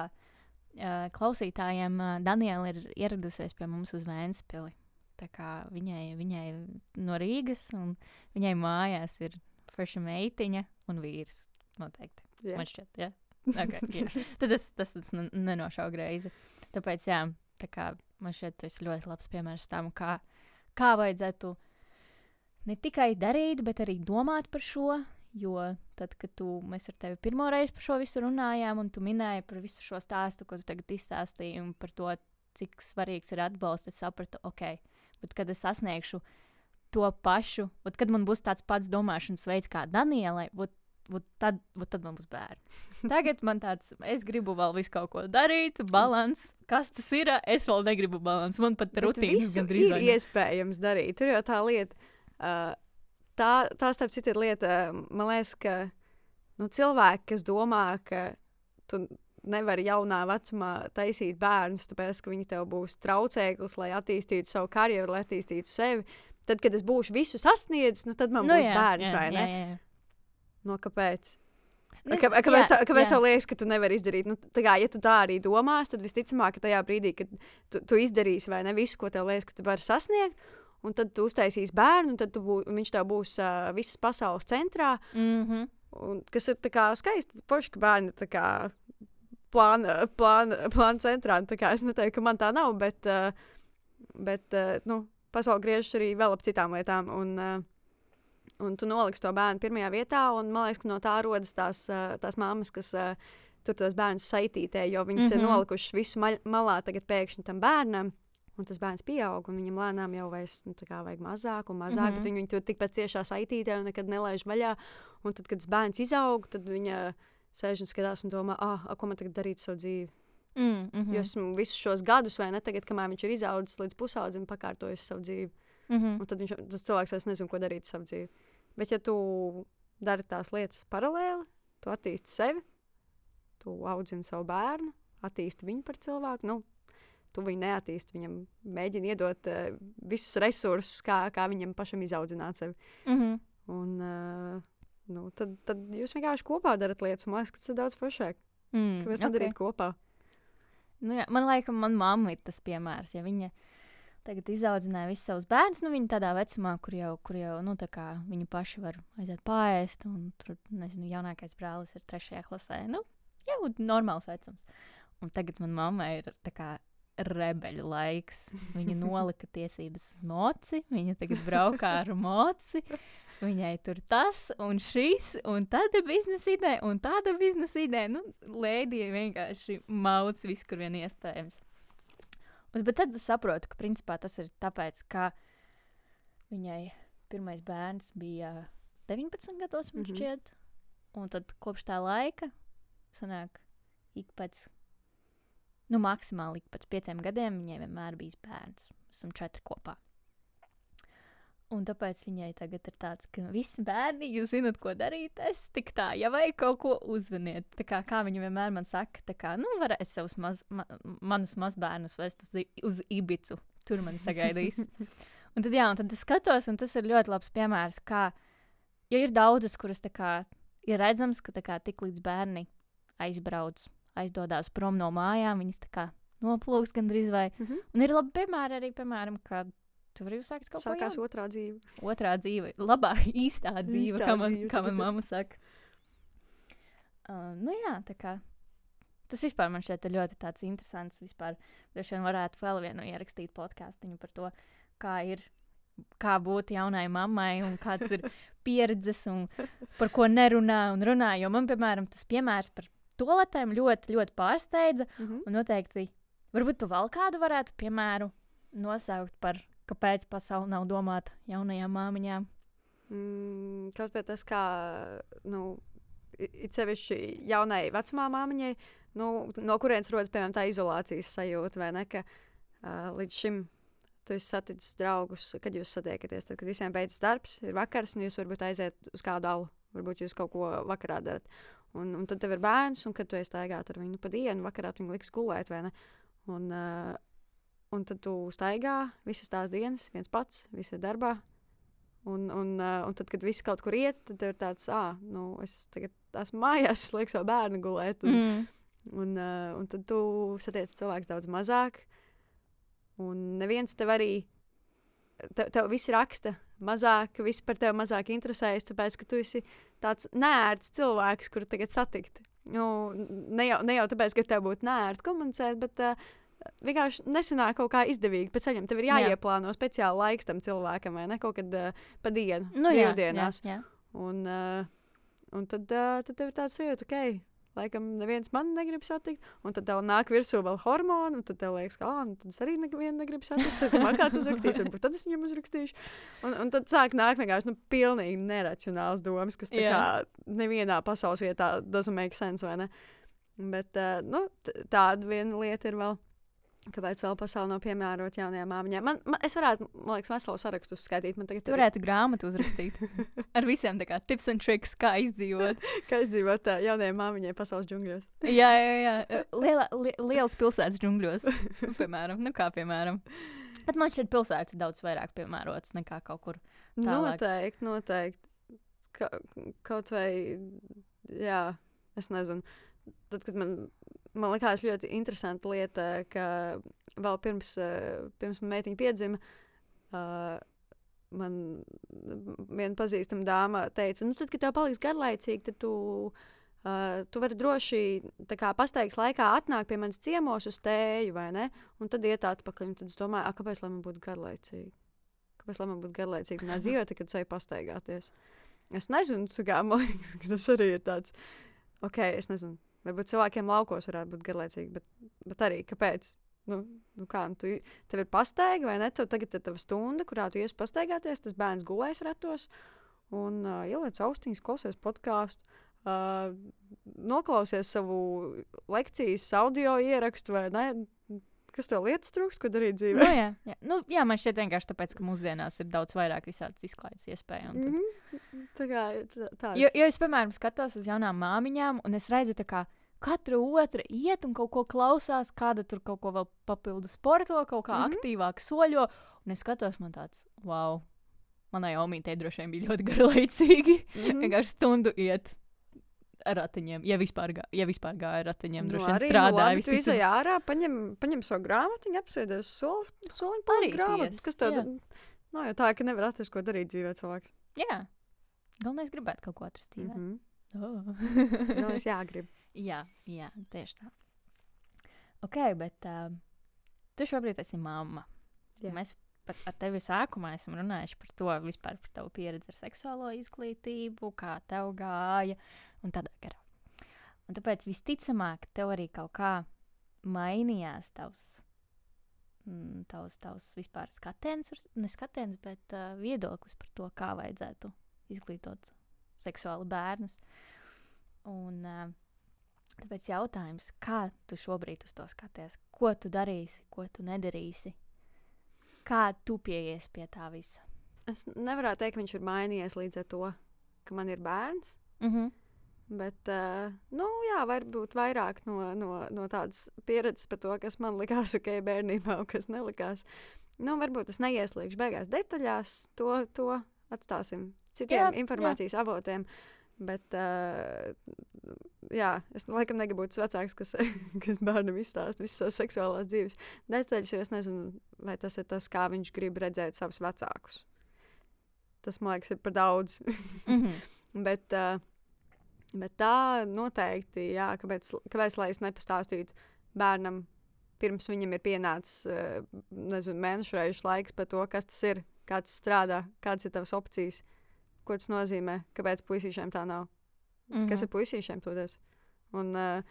uh, klausītājiem uh, Daniela ir ieradusies pie mums uz Vēnspili. Viņai, viņai no Rīgas, un viņai mājās ir forša meitiņa un vīrs. Noteikti. Jā. Man šķiet, jā. Okay, jā. Tad tas, tas, tas ne- nenošauj greizi. Tāpēc, jā, tā kā man šķiet, tas ir ļoti labs piemērs tam, kā, kā vajadzētu ne tikai darīt, bet arī domāt par šo. Jo tad, kad tu, mēs ar tevi pirmo reizi par šo visu runājām, un tu minēji par visu šo stāstu, ko tu tagad izstāstīji, un par to, cik svarīgs ir atbalsts, es sapratu, ok, bet kad es sasniegšu to pašu, ot, kad man būs tāds pats domāšanas veids kā Danielai, ot, ot, tad, ot, tad man būs bērni. Tagad man tāds, es gribu vēl visu kaut ko darīt, balans. Kas tas ir? Es vēl negribu balans. Man pat rutīnas gandrīz ir vai iespējams darīt. Tur jau tā lieta. Uh, tā, tā starp citu, ir lieta, man liekas, ka nu, cilvēki, kas domā, ka tu nevari jaunā vecumā taisīt bērnus, tāpēc, ka viņi tev būs traucēklis, lai attīstītu savu karjeru, lai attīstītu sevi. Tad, kad es būšu visu sasniedzis, nu, tad man Nu būs jā, bērns, jā, vai ne? jā, jā. No, kāpēc? Nu, Kā, kāpēc, jā, tā, kāpēc jā. tev liekas, ka tu nevari izdarīt? Nu, tā kā, ja tu tā arī domās, tad visticamāk, ka tajā brīdī, kad tu, tu izdarīsi vai ne visu, ko tev liekas, ka tu vari sasniegt, un tad tu uztaisīsi bērnu, un tad tu bū, un viņš tev būs uh, visas pasaules centrā. Mhm. Un, kas ir skaisti, forši, ka bērni kā plāna, plāna, plāna centrā. Un tā kā Es neteiktu, ka man tā nav, bet, uh, bet uh, nu, pasaule griežas arī vēl ap citām lietām. Un, uh, un tu noliksi to bērnu pirmajā vietā, un man liekas, ka no tā rodas tās, tās mammas, kas uh, tur tos bērnus saitītē, jo viņas mm -hmm. ir Mhm. nolikušas visu maļ malā tagad pēkšņi tam bērnam. Un tas bērns pieaug, un viņam lēnām jau vairs, nu, vajag mazāk un mazāk, mm. -hmm. viņu, viņu tur tikpat ciešā saitītē un nekad nelaiž vaļā. Un tad, kad tas bērns izaug, tad viņa sēž un skatās un domā, ah, ko man tagad darīt ar savu dzīvi. Mm, mm Mm. -hmm. Jo esmu visus šos gadus, vai ne, tagad, kamēr viņš ir izaudzis līdz pusaudzim, pakārtojis savu dzīvi. mm -hmm. Un tad viņš, tas cilvēks vairs nezina, ko darīt ar savu dzīvi. Bet, ja tu dari tās lietas paralēli, tu attīsti sevi, tu audzini savu bērnu, attīsti viņu par cilvēku. Nu, tu viņu neattīsti, viņam mēģini iedot uh, visus resursus, kā, kā viņam pašam izaudzināt sevi. Mm -hmm. Un, uh, nu, tad, tad jūs vienkārši kopā darat lietas, un man liekas, ka tas ir daudz foršāk. mm, Kāpēc okay. nedarīt kopā? Nu, jā, man liekas, man mamma ir tas piemērs. Ja viņa tagad izaudzināja visus savus bērnus, nu, viņa tādā vecumā, kur jau, kur jau nu, tā kā viņi paši var aiziet pāriest, un tur, nezinu, jaunākais brālis ir trešajā klasē. Nu, jau normāls vecums. Un tagad man mammai ir tā kā rebeļu laiks. Viņa nolika tiesības uz moci, viņa tagad braukā ar moci. Viņai tur tas un šis, un tāda biznesa ideja, un tāda biznesa ideja. Nu, Lēdija vienkārši mauc visu, kur vien iespējams. Bet tad es saprotu, ka principā tas ir tāpēc, ka viņai pirmais bērns bija 19 gados, man Mhm. šķiet. Un tad kopš tā laika sanāk, ik pēc, nu, maksimāli pēc pieciem gadiem viņai vienmēr bijis bērns. Esam četri kopā. Un tāpēc viņai tagad ir tāds, ka visi bērni, jūs zinat, ko darīt. Es tik tā, ja vajag kaut ko uzvaniet. Tā kā, kā viņa vienmēr man saka, tā kā, nu, varēs savus maz, ma, manus mazbērnus vest uz, uz Ibicu. Tur man sagaidīs. un tad, jā, un tad es skatos, un tas ir ļoti labs piemērs, kā, jo ir daudzas, kuras tā kā ir redzams, ka tā kā tik līdz bērni aizbrauc, aizdodas prom no mājām, viņas tā kā noplūks gandrīz vai. Mhm. Un ir labi piemēri arī, piemēram, ka tu vari uzsākt kaut ko Sākās jaunu. otrā dzīve. Otrā dzīve, labā, īstā dzīve, Īstā kā man, dzīve, kā man mamma saka. Uh, nu jā, tā kā tas vispār man šķiet ļoti tāds interesants. Vispār droši vien varētu vēl vienu ierakstīt podkāstu par to, kā ir. Kā būt jaunai mammai, un kādas ir pieredzes, un par ko nerunā un runā. Jo man, piemēram, tas piemērs par toaletēm ļoti, ļoti pārsteidza. Mhm. Un noteikti, varbūt tu vēl kādu varētu, piemēram, nosaukt par, kāpēc pasaule nav domāta jaunajām māmiņām. Mm, kaut kā tas, kā nu, it sevišķi jaunai vecumā māmiņai, nu, no kurienes rodas piemēram tā izolācijas sajūta, vai ne? Ka, uh, līdz šim tu esi saticis draugus, kad jūs satiekaties. Tad, kad visiem beidzas darbs, ir vakars, un jūs varbūt aiziet uz kādu alu. Varbūt jūs kaut ko vakarā darat. Un, un tad tev ir bērns, un kad tu esi staigājis ar viņu pa dienu, vakarā tu viņu liks gulēt, vai ne? Un, uh, un tad tu staigā visas tās dienas, viens pats, visi ir darbā. Un, un, uh, un tad, kad viss kaut kur iet, tad ir tāds, ah, nu, es tagad esmu mājās, es lieku savu bērnu gulēt. Un, Mm. un, uh, un tad tu satiec cilvēku daudz mazāk. Un neviens tev arī, tev, tev viss raksta mazāk, viss par tevi mazāk interesējas, tāpēc, ka tu esi tāds nērts cilvēks, kuru tagad satikt. Nu, ne, jau, ne jau tāpēc, ka tev būtu nērti komunicēt, bet uh, vienkārši nesanāk kaut kā izdevīgi pa ceļam. Tev ir Jā. jāieplāno speciāli laiks tam cilvēkam, vai ne? Kaut kad uh, pa dienu, Nu, jā, jā, brīvdienās. jā. Un, uh, un tad, uh, tad tev ir tāds sajūta, ka, ok, laikam, neviens man negrib satikt. Un tad tev nāk virsū vēl hormoni, un tad tev liekas, ka, ah, nu, tad es arī nevienu negribu satikt. Tad man kāds uzrakstīs, varbūt tad es viņam uzrakstīšu. Un, un tad sāk nākt vienkārši nu, pilnīgi neracionāls domas, kas tā kā nevienā pasaules vietā doesn't make sense, vai ne? Bet uh, nu, tāda viena lieta ir vēl. Kāpēc vēl pasaule nav piemērota jaunajām māmiņām? Man, man, es varētu, man liekas, veselu sarakstu uzskaitīt. Man tagad Tu varētu grāmatu uzrakstīt ar visiem tā kā tips un triks, kā izdzīvot. Kā izdzīvot uh, jaunajai māmiņai pasaules džungļos? jā, jā, jā. Liela, li, lielas pilsētas džungļos, piemēram. Nu, kā piemēram. Bet man šķiet, pilsētas ir daudz vairāk piemērotas nekā kaut kur. Tālāk. Noteikti, noteikti. Ka, kaut vai, jā, es nezinu. Tad, kad man, man likās ļoti interesanta lieta, ka vēl pirms, eh, pirms meitiņa piedzima, uh, man viena pazīstama dāma teica, nu, tad, kad tev paliks garlaicīgi, tad tu, uh, tu vari droši kā pastaigas laikā atnākt pie manis ciemos uz tēju, vai ne? Un tad iet atpakaļ. Tad es domāju, a, kāpēc man būtu garlaicīgi? Kāpēc man būtu garlaicīgi manā dzīvē, tad, kad es eju pastaigāties? Es nezinu, kā man liekas, ka tas arī ir tāds, ok, es nezinu. Varbūt cilvēkiem laukos varētu būt garlaicīgi, bet, bet arī kāpēc? Nu, nu kā, nu, tu, tev ir pastaigā, vai ne? Tev tagad ir tava stunda, kurā tu iesi pastaigāties. Tas bērns gulēs ratos un uh, ieliec austiņas, klausies podkāstu. Uh, noklausies savu lekcijas audio ierakstu, vai ne? Kas tev lietas trūks, ko darīt dzīvē? Nu, jā, jā. Nu, jā, man šķiet vienkārši tāpēc, ka mūsdienās ir daudz vairāk visādas izklaides iespēju. tad- Mm -hmm. Tā kā tā. Jo, jo es, piemēram, skatos uz jaunām māmiņām, un es redzu, ka katra otra iet un kaut ko klausās, kāda tur kaut ko vēl papildu sporto, kaut kā mm. -hmm. aktīvāk soļo. Un es skatos, man tāds, wow, manai omītei droši vien bija ļoti garlaicīgi. Mhm. Vienkārši stundu iet ar ratiņiem, ja vispār, gā, ja vispār gāja ar ratiņiem. Droši vien Nu, strādāja. Nu, tu izai ārā, paņem, paņem savu grāmatu, apsēdies soli, soliņu pāri tiesa, Kas tev? Nav jau tā, ka nevar atrast, ko darīt dzīvē cilvēks. Jā, galvenais gribēt kaut ko atrast dzīvē. Mhm. Oh. Nu, es jāgrib. Jā, jā, tieši tā. Ok, bet uh, tu šobrīd esi mamma. Jā. Mēs pat ar tevi sākumā esam runājuši par to, vispār par tavu pieredzi ar seksuālo izglītību, kā tev gāja un tādā garā. Un tāpēc visticamāk, tev arī kaut kā mainījās tavs, mm, tavs, tavs vispār skatiens, ne skatiens, bet uh, viedoklis par to, kā vajadzētu izglītot seksuāli bērnus. Un, uh, Tāpēc jautājums, kā tu šobrīd uz to skaties? Ko tu darīsi, ko tu nedarīsi? Kā tu pieies pie tā visa? Es nevaru teikt, ka viņš ir mainījies līdz ar to, ka man ir bērns. Mm -hmm. Bet, uh, nu, jā, varbūt vairāk no, no, no tādas pieredzes par to, kas man likās ok, bērnībā, un kas nelikās. Nu, varbūt es neieslīgšu beigās detaļās, to, to atstāsim citiem Jā, informācijas jā. avotiem. Bet, uh, jā, es laikam negribu būt vecāks, kas, kas bērnam izstāsta visas savas seksuālās dzīves detaļas, jo es nezinu, vai tas ir tas, kā viņš grib redzēt savus vecākus. Tas, man liekas, ir par daudz. Mm -hmm. Bet, uh, bet tā noteikti, jā, kāpēc, kāpēc lai es nepastāstītu bērnam, pirms viņam ir pienācis uh, nezinu, mēnešu reizes laiks par to, kas tas ir, kā tas strādā, kādas ir tavas opcijas, ko tas nozīmē, kāpēc puisīšiem tā nav. Mm -hmm. Kas ir puisīšiem toties? Un uh,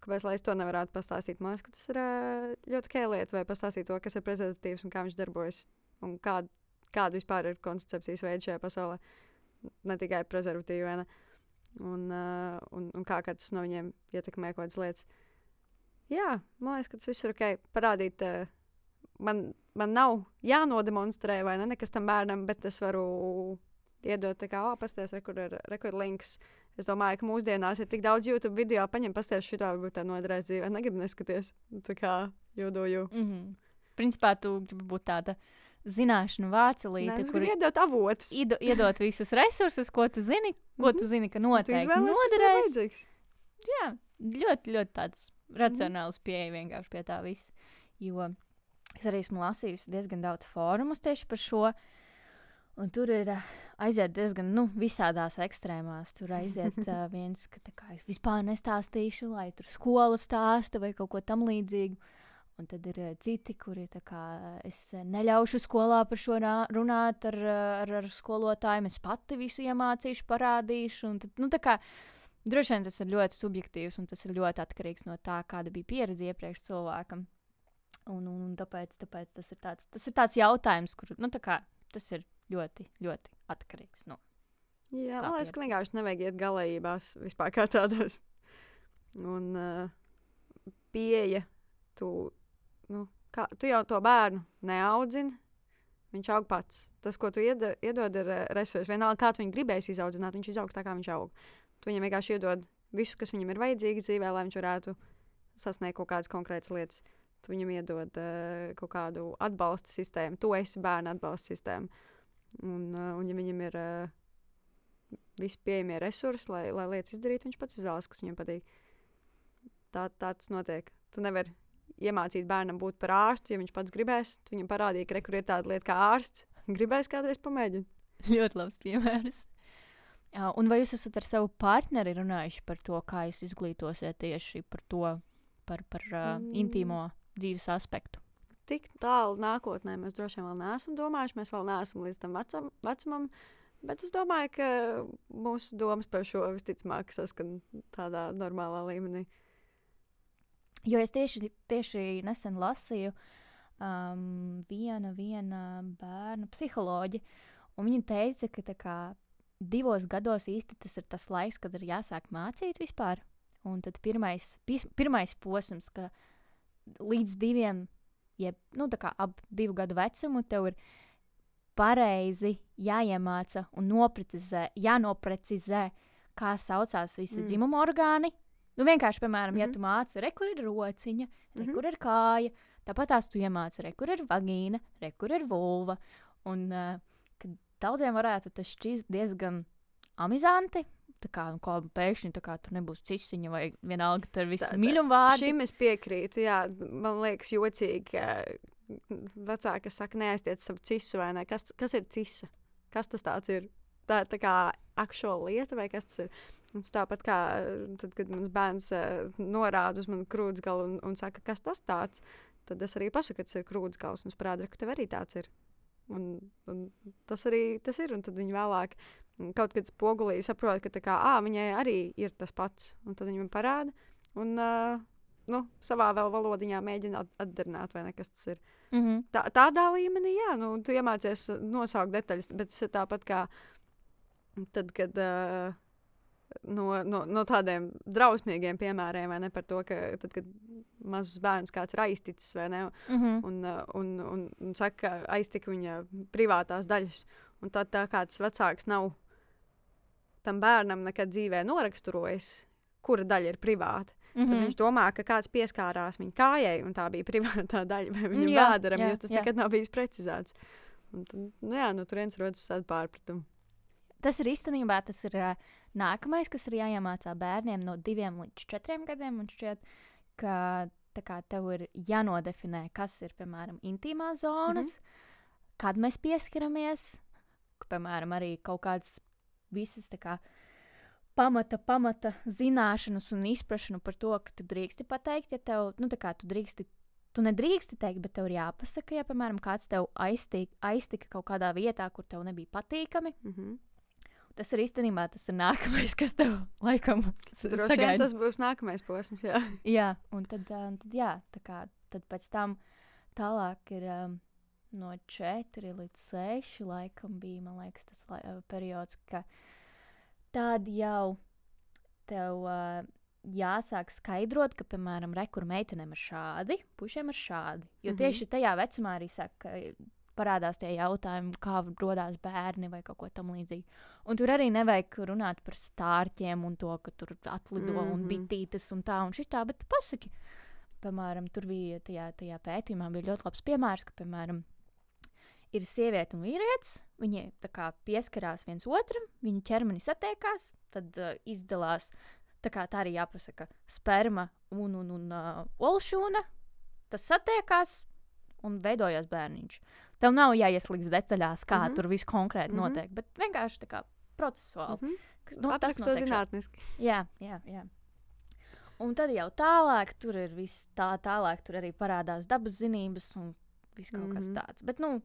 kāpēc lai es to nevarētu pastāstīt? Man liekas, ka tas ir uh, ļoti kēliet, vai pastāstīt to, kas ir prezentatīvs un kā viņš darbojas, un kāda, kāda vispār ir koncepcijas veida šajā pasaulē ne tikai prezervatīvi. vai ne? Un, uh, un, un kā tas no viņiem ietekmē kaut kādas lietas. Jā, man liekas, ka tas viss ir ok. Parādīt, uh, man, man nav jānodemonstrē vai ne nekas tam bērnam, bet es varu iedot, tā kā, oh, pasties, rekur ir rekur links. Es domāju, ka mūsdienās ir tik daudz YouTube video, paņem pasties, šitā varbūt tā noderēs dzīvē. Negribu neskaties. Tā kā jūdoju. Mm -hmm. Principā tu gribi būt tāda zināšanu vācelīte, kur iedot avotus. ido, iedot visus resursus, ko tu zini, ko tu zini, ka Tu noteikti izvēlies, kas tev noderēs. Jā, ļoti, ļoti tāds racionāls pieeja vienkārši pie tā visa. Jo es arī esmu lasījusi diezgan daudz fórumus tieši par šo. Un tur ir aiziet diezgan nu, visādās ekstrēmās. Tur aiziet uh, viens, ka kā, es vispār nestāstīšu, lai tur skola stāsta vai kaut ko tamlīdzīgu. Un tad ir citi, kuri kā, es neļaušu skolā par šo runāt ar, ar, ar skolotājiem. Es pati visu iemācīšu, parādīšu. Tad, nu, kā, droši vien tas ir ļoti subjektīvs un tas ir ļoti atkarīgs no tā, kāda bija pieredze iepriekš cilvēkam. Un, un, un tāpēc, tāpēc tas, ir tāds, tas ir tāds jautājums, kur nu, tā kā, tas ir ļoti, ļoti atkarīgs no. Jā, man liekas, ka vienkārši nevajag iet galējībās vispār kā tādos. Un uh, pieeja, tu, nu, kā, tu jau to bērnu neaudzini. Viņš aug pats. Tas, ko tu iedod, iedod ir uh, resursi. Vienalga, kā tu viņu gribēsi izaudzināt, viņš izaugs tā, kā viņš aug. Tu viņam vienkārši iedod visu, kas viņam ir vajadzīgs dzīvē, lai viņš varētu sasniegt kaut kādas konkrētas lietas. Tu viņam iedod uh, kaut kādu atbalsta sistēmu. Tu esi bērnu atbalsta sistēma. Un, un ja viņam ir visi pieejamie resursi, lai, lai lietas izdarītu, viņš pats izvēlas, kas viņam patīk. Tā, tā tas notiek. Tu nevari iemācīt bērnam būt par ārstu, ja viņš pats gribēs. Tu viņam parādīji, ka re, kur ir tāda lieta kā ārsts. Gribēs kādreiz pamēģināt. ļoti labs piemērs. Un vai jūs esat ar savu partneri runājuši par to, kā jūs izglītosiet tieši par to, par, par uh, Mm. intīmo dzīves aspektu? Tik tālu nākotnē mēs droši vien vēl neesam domājuši. Mēs vēl neesam līdz tam vecam, vecumam. Bet es domāju, ka mūsu domas par šo visticamāk saskan tādā normālā līmenī. Jo es tieši, tieši nesen lasīju um, viena, viena bērna psiholoģija, un viņa teica, ka kā, divos gados īsti tas ir tas laiks, kad ir jāsāk mācīt vispār. Un tad pirmais, pis, pirmais posms, ka līdz diviem, jeb nu, ap divu gadu vecumu, tev ir pareizi jāiemāca un noprecizē, jānoprecizē, kā saucās visi Mm. dzimuma orgāni. Nu, vienkārši, piemēram, mm -hmm. ja Mhm. tu māci, re, kur ir rociņa, re, Mhm. kur ir kāja, tāpat tās tu iemāci, re, kur ir vagīna, re, kur ir vulva. Un uh, kad daudziem varētu tas šķist diezgan amizanti. Tā kā, nu, kā pēkšņi kā tur nebūs cisiņa vai vienalga, tur viss mīļumvārdi. Šim es piekrītu. Jā, man liekas, jocīgi, vecāki saka, neaiztiec savu cisu vai ne. Kas, kas ir cisa? Kas tas tāds ir? Tā, tā kā aktuāla lieta, vai kas tas ir? Un tāpat kā tad, kad mans bērns uh, norāda uz manu krūts galu un, un saka, kas tas tāds, tad es arī pasaku, ka tas ir krūts gals un es parādu, ka tev arī tāds ir. Un, un tas arī tas ir. Un tad viņi vēlāk kaut kad spogulī saprot, ka kā, ā, viņai arī ir tas pats. Un tad viņi man parāda. Un, uh, nu, savā vēl valodiņā mēģina at- atdarināt, vai ne, kas tas ir. Mm -hmm. Tā, tādā līmenī, jā, nu, tu iemācies nosaukt detaļas, bet tas ir tāpat kā tad, kad uh, no, no, no tādiem drausmīgiem piemēriem, vai ne, par to, ka tad, kad mazus bērnus kāds ir aizticis, vai ne, Mm -hmm. un, un, un, un saka, ka aiztika viņa privātās daļas. Un tad tā kā tas vecāks nav tam bērnam nekad dzīvē noraksturojis, kura daļa ir privāta. Mm Tad -hmm. viņš domā, ka kāds pieskārās viņa kājai, un tā bija privātā daļa vai viņa jā, jo tas jā. nekad nav bijis precizēts. Un tad, nu jā, no turienes rodas tāda pārpratuma. Tas ir īstenībā tas ir uh, nākamais, kas ir jāiemācā bērniem no diviem līdz četriem gadiem. Man šķiet, ka kā tev ir jānodefinē, kas ir piemēram intīmās zonas, mm -hmm. kad mēs pieskaramies, ka, piemēram, arī kaut kādas visas kā. Pamata, pamata zināšanas un izpratne par to, ka tu drīksti pateikt, ja tev, nu, tā kā tu drīksti, tu nedrīksti teikt, bet tev ir jāpasaka, ja, piemēram, kāds tev aiztika, aiztika kaut kādā vietā, kur tev nebija patīkami. Mm -hmm. Tas ir īstenībā tas ir nākamais, kas tev laikam sagaida. tas būs nākamais posms. Jā. Jā, un tad, tad, jā, tā kā, tad pēc tam tālāk ir um, no 4 līdz 6 laikam bija, liekas, tas lai, uh, periods, ka tad jau tev uh, jāsāk skaidrot, ka, piemēram, rekur meitenēm ir šādi, pušiem ir šādi. Jo Mhm. tieši tajā vecumā arī ka parādās tie jautājumi, kā radās bērni vai kaut ko tamlīdzīgu. Un tur arī nevajag runāt par stārķiem un to, ka tur atlido mm -hmm. un Mhm. bitītes un tā un šitā, bet pasaki. Piemēram, tur bija tajā, tajā pētījumā bija ļoti labs piemērs, ka, piemēram, ir sieviete un vīrietis. Viņi pieskarās viens otram, viņu ķermenis satiekās, tad uh, izdalās tā kā tā arī jāpasaka, sperma un, un, un uh, olšūna. Tas satiekās un veidojās bērniņš. Tev nav jāieslīdz detaļās, kā mm. -hmm. tur viss konkrēti mm. -hmm. notiek, bet vienkārši tā kā procesuāli. Mm -hmm. nu, tas Apraksto notiek šādi. zinātniski. Jā, jā, jā. Un tad jau tālāk, tur ir viss tā, tālāk, tur arī parādās dabas zinības un viss kaut mm -hmm. kas Mhm. tāds. Bet, nu,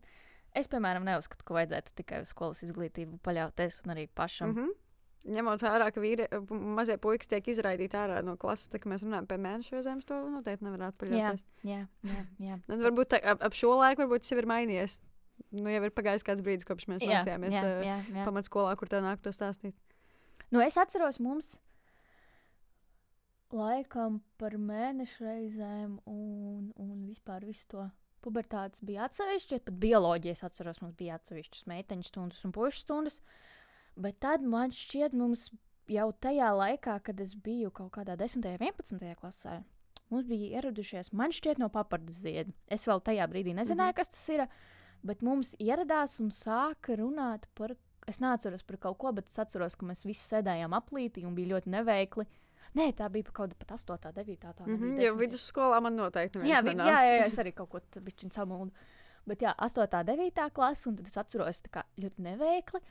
es, piemēram, neuzskatu, ka vajadzētu tikai uz skolas izglītību paļauties un arī pašam. Mm -hmm. Ņemot vērā, ka vīri, mazie puikas tiek izraidīti ārā no klases, tā kā mēs runājam par mēnešu reizēm, to noteikti nevarētu paļauties. Jā, jā, jā. Nu, varbūt tā, ap, ap šo laiku varbūt tas jau ir mainījies. Nu, jau ir pagājis kāds brīdis, kopš mēs jā, mācījāmies jā, jā, jā. pamatskolā, kur tev nāk to stāstīt. Nu, es atceros, mums laikam par mēnešu reizēm un, un vispār visu to pubertātes bija atsevišķi. Pat bioloģijas atceros, mums bija atsevišķas meiteņu stundas un pušu stundas. Bet tad man šķiet, mums jau tajā laikā, kad es biju kaut kādā 10. un 11. klasē, mums bija ieradušies, man šķiet, no papardes ziedi. Es vēl tajā brīdī nezināju, mm -hmm. kas tas ir. Bet mums ieradās un sāka runāt par es neatceros par kaut ko, bet es atceros, ka mēs visi sēdējām aplītī un bija ļoti neveikli. Nē, tā bija kaut kāda pat 8, 9. Tā Mm nebija -hmm, 10.. vidusskolā man noteikti jā, vi, jā, nenāca. jā, jā, es arī kaut ko tādu samuldu. Bet jā, 8, 9. klase, un tad es atceros kā ļoti neveikli.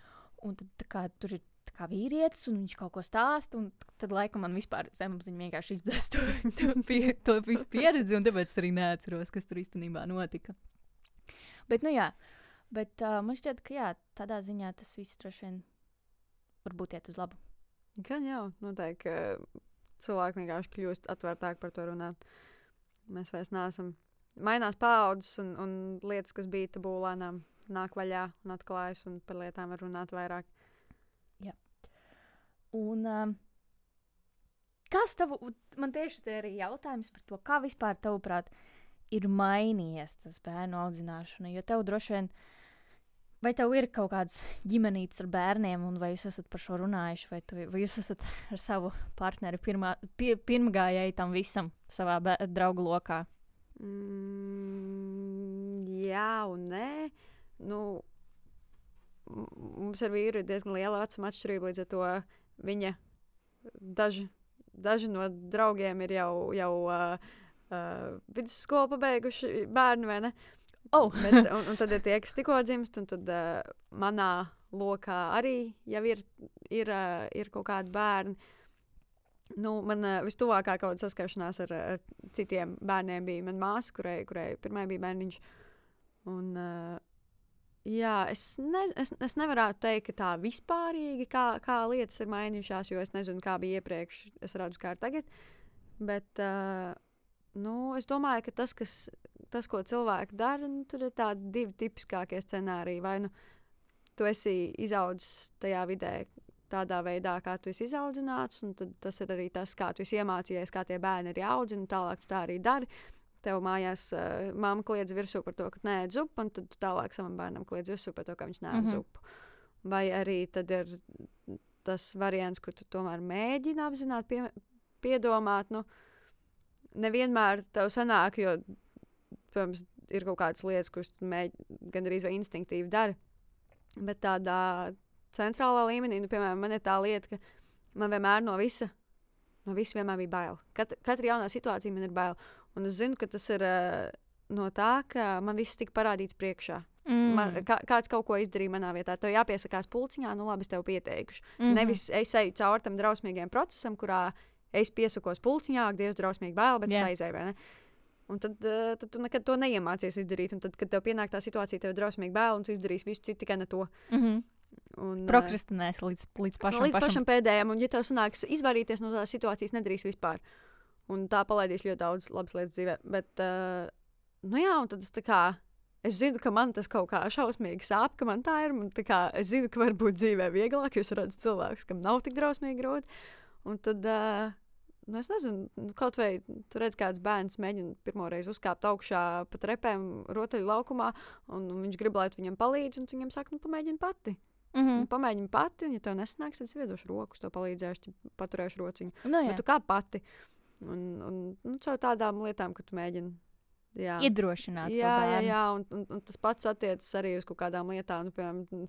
Un tad tā kā, tur ir kā vīrietis, un viņš kaut ko stāsta. un Tad, laikam, man vispār zemapziņā vienkārši izdzēs to, to, pie, to visu pieredzi, un tāpēc arī neatceros, kas tur īstenībā notika. Bet, nu jā, bet uh, man šķiet, ka jā, tādā ziņā tas viss droši vien varbūt iet uz labu. Gan jau, noteikti, ka cilvēki vienkārši kļūst atvērtāki par to runāt. Mēs vairs neesam. Mainās paudzes, un, un lietas, kas bija tabū lēnām, nāk vaļā un atklājas, un par lietām var runāt vairāk. Un, um, kas tev, man tieši te ir jautājums par to, kā vispār tavuprāt ir mainījies tas bērnu audzināšana? Jo tev droši vien, vai tev ir kaut kāds ģimenīts ar bērniem, un vai jūs esat par šo runājuši, vai, tu, vai jūs esat ar savu partneri pirmā, pie, pirmgājēji tam visam savā draugu lokā? Mm, jā, un nē. Nu, mums ar vīru ir diezgan liela vecuma atšķirība. Līdz ar to viņa daži, daži no draugiem ir jau, jau uh, uh, vidusskolu pabeiguši bērni, vai ne? Oh. Bet, un, un tad ir tie, kas tikko dzimst, un tad uh, manā lokā arī jau ir, ir, uh, ir kaut kādi bērni. Nu, man uh, vistuvākā kaut kāda saskaršanās ar, ar citiem bērniem bija mana māsa, kurai, kurai pirmā bija bērniņš. Un, uh, jā, es, ne, es, es nevaru teikt, ka tā vispārīgi kā, kā lietas ir mainījušās, jo es nezinu, kā bija iepriekš. Es redzu, kā ir tagad. Bet uh, nu, es domāju, ka tas, kas, tas ko cilvēki dara, nu, tur ir tādi divi tipiskākie scenāriji. Vai nu tu esi izaudzis tajā vidē, tādā veidā, kā tu esi izaudzināts, un tas ir arī tas, kā tu esi iemācījies, kā tie bērni ir audzināti, un tālāk tu tā arī dari. Tev mājās uh, mamma kliedz virsū par to, ka nē, zupa, un tad tu tālāk savam bērnam kliedz virsū par to, ka viņš nē, Mhm. zupu. Vai arī tad ir tas variants, kur tu tomēr mēģini apzināti pie, piedomāt. Nu, nevienmēr tev sanāk, jo, protams, ir kaut kādas lietas, kuras gandrīz vai instinktīvi dari. Bet tādā centrālā līmenī, nu, piemēram, man ir tā lieta, ka man vienmēr no visa, no visa vienmēr bija bail. Kat, katra jaunā situācija man ir bail. Un es zinu, ka tas ir uh, no tā, ka man viss tika parādīts priekšā. Mm. Man, kā, kāds kaut ko izdarīja manā vietā. Tev jāpiesakās pulciņā, nu labi, es tev pieteikšu. Mm. -hmm. Nevis es eju cauri tam drausmīgajam procesam, kurā es piesakos pulciņā, Dievs, drausmīgi bail, bet yeah. es aizēju. Un tad, uh, tad tu nekad to neiemācies izdarīt. Un tad, kad tev pienāk tā situācija, tev ir drausmīgi bail, un tu izdarīsi visu citu, tikai ne to. Mm -hmm. Un, uh, Prokrastinēs līdz, līdz pašam, nu, līdz pašam. pašam pēdējiem, un, ja tev sanāks izvairīties no tās situācijas, nedarīs vispār. Un tā palaidīs ļoti daudz labas lietas dzīvē. Bet, uh, nu jā, un tad es tā kā. Es zinu, ka man tas kaut kā šausmīgi sāp, ka man tā ir. un tā Kā, es zinu, ka varbūt dzīvē vieglāk, jo es redzu cilvēkus, kam nav tik drausmīgi grūti. Un tad, uh, nu, es nezinu, nu, kaut vai tur redz, kāds bērns mēģina pirmo reizi uzkāpt augšā pa trepēm rotaļu laukumā, un, viņš grib, lai viņam palīdzi, un viņam saka, nu, pamēģini pati. Mm Mm. -hmm. Pamēģini pati, un, ja tev nesanāks, tad es iedošu rokas, to palīdzēšu, paturēšu rociņu. Nu, jā. Bet tu kā pati. Un, un nu, caur tādām lietām, ka tu mēģini. Jā, Iedrošināt jā, jā, jā un, un, un tas pats attiecas arī uz kaut kādām lietām. Nu, piemēram,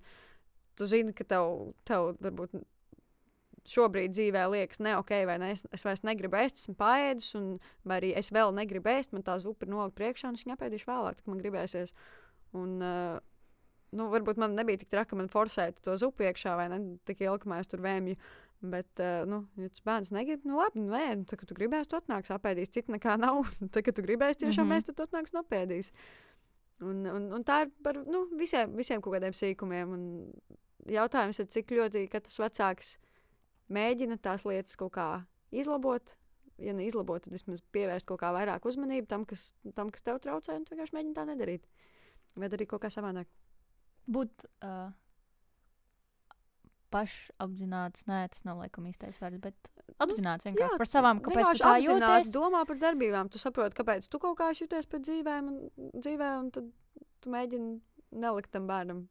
tu zini, ka tev, tev varbūt šobrīd dzīvē liekas, ne ok, vai ne? Es, es vairs negribu ēst, esmu paēdis, un vai arī es vēl negribu ēst, man tā zupa ir nolikt priekšā, un es viņu apēdīšu vēlāk, kad man gribēsies. Un, uh, nu, varbūt man nebija tik traki, ka man forsētu to zupu iekšā, vai ne? Tik ilgi, kamēr es tur vēmju. Bet, uh, nu, ja tas bērns negrib, nu, labi, nu, nē, nu, tad, kad tu gribēsi, tu atnāks apēdīs. Cita nekā nav. tad, kad tu gribēsi tiešām mm -hmm. ēst, tad tu atnāks un apēdīs. Un, un, un tā ir par nu, visiem, visiem kaut kādiem sīkumiem. Un jautājums ir, cik ļoti katrs vecāks mēģina tās lietas kaut kā izlabot. Ja neizlabot, tad vismaz pievērst kaut kā vairāk uzmanību tam, kas, tam, kas tev traucē, un vienkārši mēģini tā nedarīt. Vai darīt kaut kā savādāk. Būt uh, pašapzināts, nē, tas nav laikam īstais vārds, bet apzināts vienkārši jā, par savām, kāpēc tu tā jūties. Domā par darbībām. Tu saproti, kāpēc tu kaut kā jūties pēc dzīvēm, un, dzīvē, un tad tu mēģini nelikt tam bērnam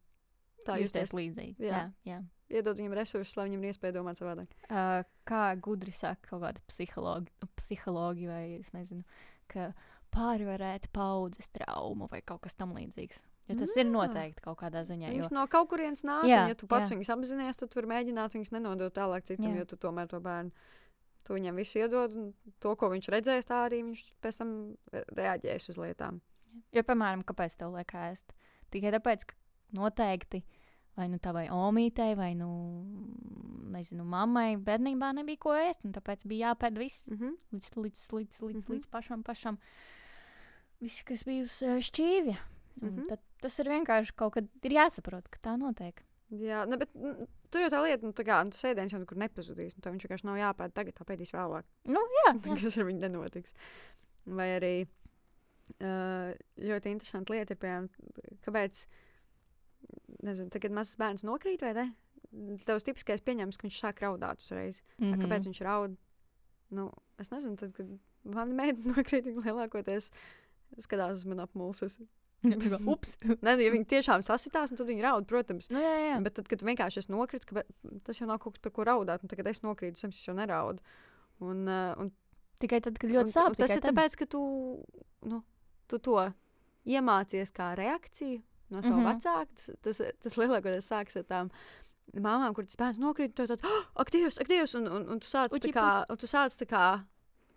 tā Justies justies. līdzīgi. Jā. Jā, jā. Iedod viņam resursus, lai viņam ir iespēja domāt savādāk. Uh, kā gudri saka kaut kāda psihologi, psihologi vai es nezinu, ka pārvarēt paudzes traumu vai kaut kas tamlīdzīgs. Jo tas ir Jā. noteikti kaut kādā ziņā. Jo, Viņas no kaut kurienes nāk, Jā, un ja tu pats jā. viņus apzinājies, tad tu vari mēģināt viņus nenodot tālāk citam, Jā. jo tu tomēr to bērnu. Tu viņam visu iedod, un to, ko viņš redzēs, tā arī viņš pēc tam re- reaģēs uz lietām. jo, piemēram, kāpēc tev liek ēst? Tikai tāpēc, ka noteikti vai nu tavai omītei, vai nu, nezinu, mammai bērnībā nebija ko ēst, un tāpēc bija jāpēd viss Mm -hmm. līdz, līdz, līdz, līdz, Mhm. līdz pašam, pašam. Viss, kas bija uz eh, šķīvja. Mm. -hmm. tad, tas ir vienkārši kaut kad ir jāsaprot, ka tā notiek. Jā, ne, bet mm, tur jau tā lieta, nu, tā kā nu, tas ēdiens jau nekur nepazudīs. Nu, tā viņš vienkārši nav jāpēta tagad, tā pēdīs vēlāk. Nu, jā, jā. Kas ar viņu nenotiks? Vai arī uh, ļoti interesanti lieta ir, piemēram, kāpēc, nezinu, tagad mazs bērns nokrīt vai ne? Tavs tipiskais pieņems, ka viņš sāk raudāt uzreiz. Mm. -hmm. Kāpēc viņš raud? Nu, es nezinu, tad, kad mana meita nokrīt, viņa lielākoties skatās uz mani apmulsus. Ups! Nē, nu, ja viņi tiešām sasitās, un tad viņi raud, protams. Nu, jā, jā. Bet tad, kad vienkārši es nokrītu, ka tas jau nav kaut kas, par ko raudāt, un tagad es nokrītu, es jau neraudu. Un, un, Tikai tad, kad ļoti sāp. tas ir tad. tāpēc, ka tu, nu, tu to iemācies kā reakciju no sava mm. -hmm. vecāka. Tas, tas, tas lielākoties sākas ar tām māmām, kur tas bērns nokrīt, tad oh, - ak, Dievs, ak, Dievs! Un, un, un tu sāc tā kā, un tu sāc tā kā.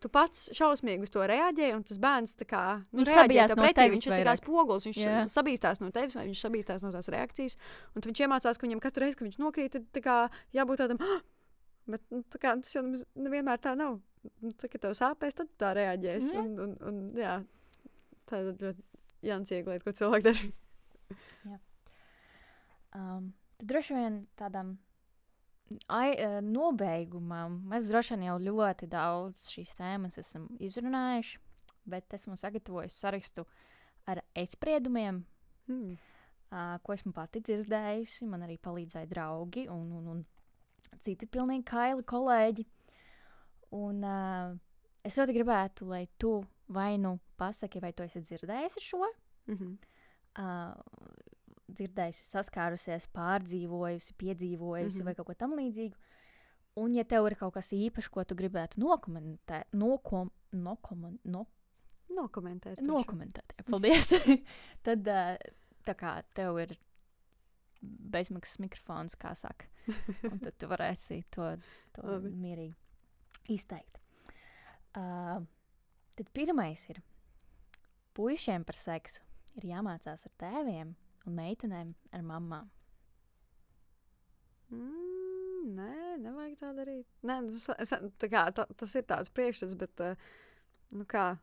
Tu pats šausmīgi uz to reaģēji, un tas bērns tā kā nu, Viņš reaģē sabijās tev no pretī, Viņš ir tā kā spogulis, viņš Jā. sabīstās no tevis, vai viņš sabīstās no tās reakcijas. Un tad viņš iemācās, ka viņam katru reizi, kad viņš nokrīt, ir tā kā jābūt tādam. "Ah!" Bet nu, tā kā, tas jau nevienmēr tā nav. Nu, tā, kad tev sāpēs, tad tā reaģēsi. Jā. Un, un, un, jā, tā ir ļoti jānciega lieta, ko cilvēki dara. Um, tad droši vien tādam ai, uh, nobeigumam mēs droši vien jau ļoti daudz šīs tēmas esam izrunājuši, bet esmu sagatavojis sarakstu ar aizspriedumiem, Hmm. uh, ko esmu pati dzirdējusi. Man arī palīdzēja draugi un, un, un citi pilnīgi kaili kolēģi. Un, uh, es ļoti gribētu, lai tu vai nu pasaki, vai tu esi dzirdējusi šo Mm -hmm. uh, dzirdējusi, saskārusies, pārdzīvojusi, piedzīvojusi mm. -hmm. vai kaut ko tamlīdzīgu. Un, ja tev ir kaut kas īpašs, ko tu gribētu nokomentēt, nokom, nokom, no, Nokomentēt. pašu. nokomentēt, jā, paldies, tad uh, tā kā tev ir bezmaksas mikrofons, kā saka, un tad tu varēsi to, to mierīgi izteikt. Uh, tad pirmais ir puišiem par seksu ir jāmācās ar tēviem un meitenēm ar mamām. Mm, nē, nevajag tā darīt. Nē, nu, sa- sa- tā kā, tā, tas ir tāds priekšstats, bet uh, nu kā,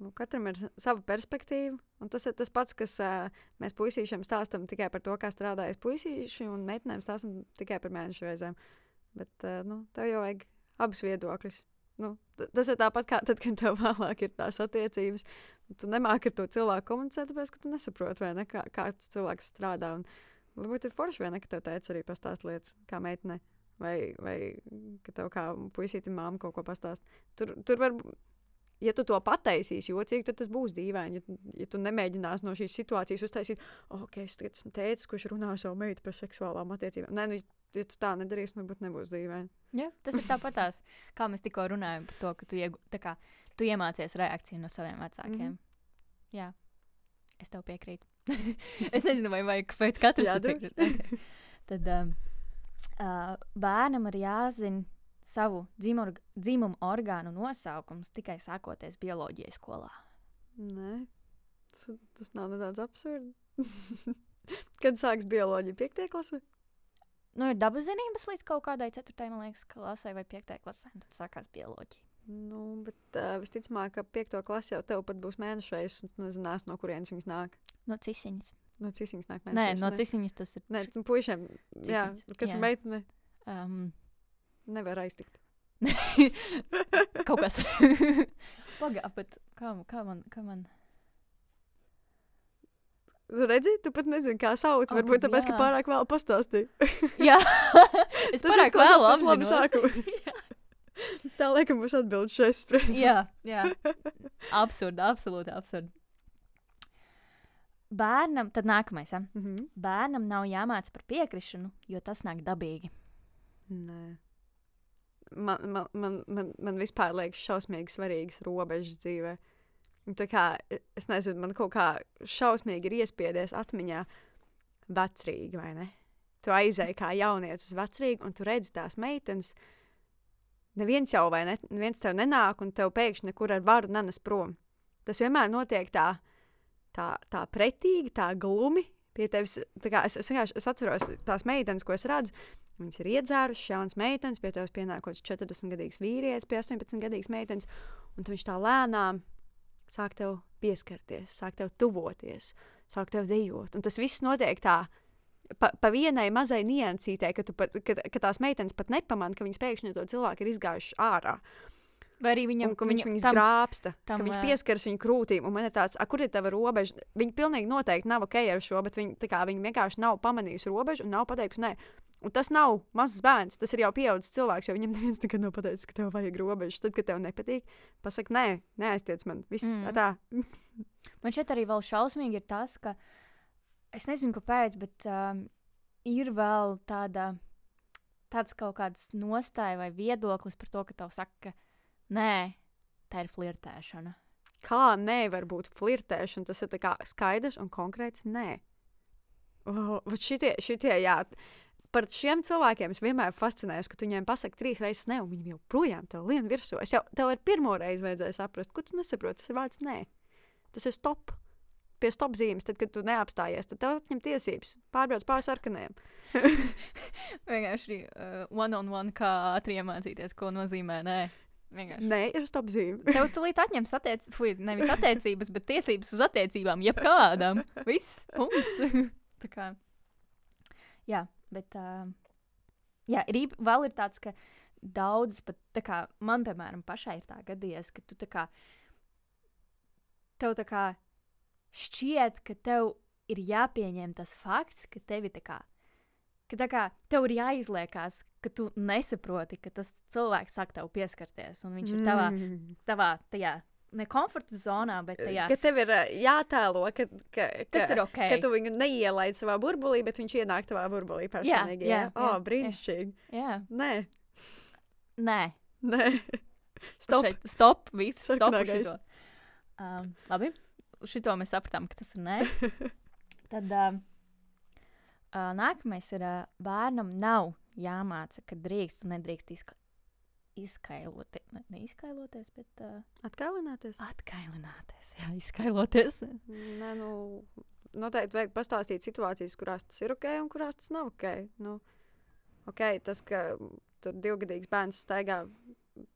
nu, katram ir sava perspektīva. Un tas ir tas pats, kas uh, mēs puisīšiem stāstām tikai par to, kā strādājas puisīši, un meitenēm stāstām tikai par mēnešu reizēm. Bet uh, nu, tev jau vajag abus viedokļus. Nu, tas ir tāpat kā tad, kad tev vēlāk ir tās attiecības. Tu nemāki ar to cilvēku komunicēt, tāpēc, ka tu nesaproti, vai ne, kā, kā tas cilvēks strādā. Un, Varbūt ir forši, vai ne, ka tev teica arī pastāst lietas, kā meitene, vai, vai ka tev kā puisītam māma kaut ko pastāst. Tur, tur var, ja tu to pataisīsi jocīgi, tad tas būs dīvaini. Ja, ja tu nemēģināsi no šīs situācijas uztaisīt, oh, ok, es tagad esmu teicis, kurš runā savu meitu par seksuālām attiecībām. Nē, nu, ja tu tā nedarīsi, varbūt nebūs dīvaini. Ja? Tas ir tāpatās, kā mēs tikko runājam par to, ka tu, kā, tu iemācies reakciju no saviem vecākiem. Mm. -hmm. Jā, es tev piekrītu. es nezinu, vai vajag pēc katras piekrīt. Okay. Tad um, uh, bērnam ir jāzina savu dzimumu, dzimumu orgānu nosaukums tikai sākoties bioloģijas skolā. Nē, tas, tas nav nedaudz absurdi. Kad sāks bioloģija, piektajā klasē? Nu, ir dabas zinības līdz kaut kādai 4. man liekas, klasē vai 5. klasē, tad sākās bioloģija. Nu, bet uh, visticamāk, ka piekto klasi jau tev pat būs mēnešais, un tu nezinās, no kurienes viņas nāk. No cisiņas. No cisiņas nāk Nē, mēnešais. no cisiņas tas ir. Nē, nu, puišiem, jā, Cisiņas, kas jā. ir meitene, Um, nevar aiztikt. kaut kas. Pagaidi, bet kā, kā man. Kā man... Redzi, tu pat nezini, kā sauc. Ak, Varbūt tāpēc, ka jā. pārāk vēl pastāstīji. Jā, es pārāk laba apzinos. Tā laikam būs atbildes šai spriežai. jā, jā. Absurdi, absolūti absurdi. Bērnam, tad nākamais. Ja? Mhm. Bērnam nav jāmāc par piekrišanu, jo tas nāk dabīgi. Nē. Man, man, man, man, man vispār liekas šausmīgi svarīgas robežas dzīvē. Tā kā, es nezinu, man kaut kā šausmīgi ir iespiedies atmiņā vecrīgi, vai ne? Tu aizēji kā jaunietis uz vecrīgu, un tu redzi tās meitenes. Neviens jau vai ne, neviens tev nenāk, un tev pēkšņi nekur ar varu nenes prom. Tas vienmēr notiek tā, tā, tā pretīgi, tā glumi. Pie tevis, tā kā es, es, vienkārši- es atceros tās meitenes, ko es redzu. Viņas ir iedzērušas, jaunas meitenes, pie tevis pienākots 40-gadīgs vīrietis, pie 18-gadīgas meitenes, un viņš tā lēnām sāk tev pieskarties, sāk tev tuvoties, sāk tev dejot. Un tas viss notiek tā. Pa, pa vienai mazai niansītei, ka, pat, ka, ka tās meitenes pat nepamanā, ka viņas pēkšņi to cilvēku ir izgājušas ārā. Vai arī viņam, un viņš viņu- tam- grābsta, tam, ka viņš pieskaras viņu krūtīm. Un man ir tāds, "A, kur ir tava robeža? Viņa pilnīgi noteikti nav ok ar šo, bet viņa, kā, viņa vienkārši nav pamanījusi robežu un nav pateikusi nē. Un tas nav mazs bērns, tas ir jau pieaugušs cilvēks, jo viņam neviens nekad nav pateicis, ka tev vajag robežu. Tad, kad tev nepatīk, pasaki, nē, neaiztiec man. Viss Mm. Man šeit arī vēl šausmīgi ir tas, ka es nezinu, kāpēc, bet um, ir vēl tāda, tāds kaut kāds nostāja vai viedoklis par to, ka tev saka, ka nē, tā ir flirtēšana. Kā nevar būt flirtēšana? Tas ir skaidrs un konkrēts nē. Oh, šitie, šitie, jā. Par šiem cilvēkiem es vienmēr fascinējos, ka tu viņiem pasaki trīs reizes nē, un viņi joprojām tev lien virsū. Es jau tev ar pirmo reizi vajadzēja saprast, ko tu nesaproti. Tas ir vārds nē. Tas ir stop. Pie stop zīmes, tad, kad tu neapstājies, tad tev atņem tiesības. Pārbrauc pāri sarkaniem. Vienkārši uh, one on one, kā ātri iemācīties, ko nozīmē nē. Vienkārši. Nē, ir stop zīme. Tev tulīt atņems attiec... Fui, nevis attiecības, bet tiesības uz attiecībām, jebkādām. Viss, punkts. Tā kā. Jā, bet. Uh, jā, ir īp- vēl ir tāds, ka daudzas pat, tā kā man, piemēram, pašai ir tā gadījies, ka tu tā kā. Tev tā kā šķiet, ka tev ir jāpieņem tas fakts, ka tevi tā kā. Ka tā kā tev ir jāizliekās, ka tu nesaproti, ka tas cilvēks sāk tev pieskarties, un viņš ir tavā Mm. tavā tajā nekomforta zonā, bet tajā, Ka tev ir ā, jātēlo, ka, ka, tas ka, ir ok. ka tu viņu neielaidi savā burbulī, bet viņš ienāk tavā burbulī personīgi. jā, Jā, jā, oh, jā, brīnišķīgi. Jā, Nē, nē, nē. Stop. Šeit, stop, viss, stop. Um, labi, šito mēs sapratām, ka tas ir nē. Tad uh, uh, nākamais ir uh, bērnam nav jāmāca, ka drīkst un nedrīkst izka izskailoti, ne, neizskailoties, bet uh, Atkailināties? atkailināties. Jā, izskailoties. Nē, nu, noteikti vajag pastāstīt situācijas, kurās tas ir ok un kurās tas nav ok. Nu, ok, tas, ka tur divgadīgs bērns staigā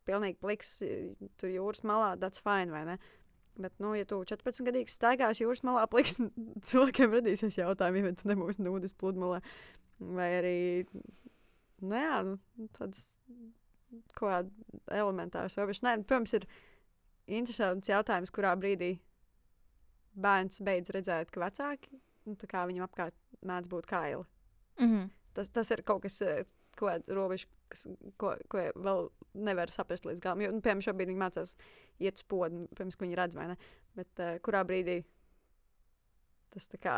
pilnīgi pliks tur jūras malā, that's fine, vai ne? Bet, nu, ja tu 14 gadīgs staigās jūras malā, pliks, cilvēkiem radīsies jautājumi, ja tas nebūs nūdes pludmalē. Vai arī, nu jā, nu, tāds kaut kāda elementāra robeža. Nē, protams, ir interesants jautājums, kurā brīdī bērns beidz redzēt, ka vecāki nu, viņam apkārt mēdz būt kaili. Mm -hmm. Tas, tas ir kaut kas, eh, ko robeža, kas, ko, ko vēl nevar saprast līdz galam. Jo, nu, piemēram, šobrīd viņi mācās iet uz podu, pirms viņi redz, vai ne? Bet uh, kurā brīdī tas tā kā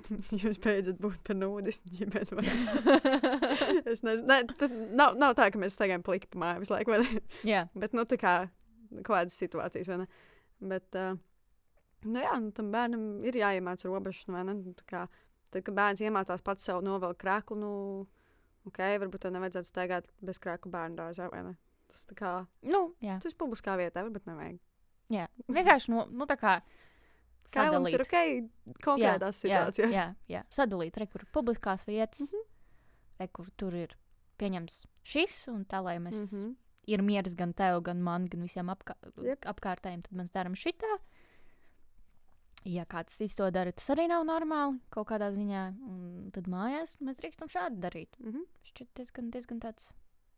jūs beidzat būt par nūdistu ģimeni? vai- Es nezinu, ne, tas nav, nav tā, ka mēs staigājam pliki pa māju visu laiku? Jā, Bet, nu, tā kā kaut kādas situācijas, vai ne? Bet, uh, nu, jā, nu, tam bērnam ir jāiemācās robežas, vai ne? Nu, kā, tad, kad bērns iemācās pats sev novelk krēklu, nu, ok, varbūt tev nevajadzētu staigāt bez krēklu bērnu dārzā? Tas tā kā, nu, jā. tas ir publiskā vietā, varbūt nevajag. jā. Vienkārši, nu, nu tā kā. Kailums ir sadalīt. ok konkrētās situācijās. Jā, jā. sadalīt, re, kur ir publiskās vietas, mm. -hmm. re, kur tur ir pieņems šis, un tā, lai mēs mm -hmm. Ir miers gan tev, gan man, gan visiem apkā Jep. apkārtējiem, tad mēs darām šitā. Ja kāds cits to dara, tas arī nav normāli kaut kādā ziņā. Un tad mājās mēs drīkstam šādi darīt. Mhm. Šķiet diezgan, diezgan tāds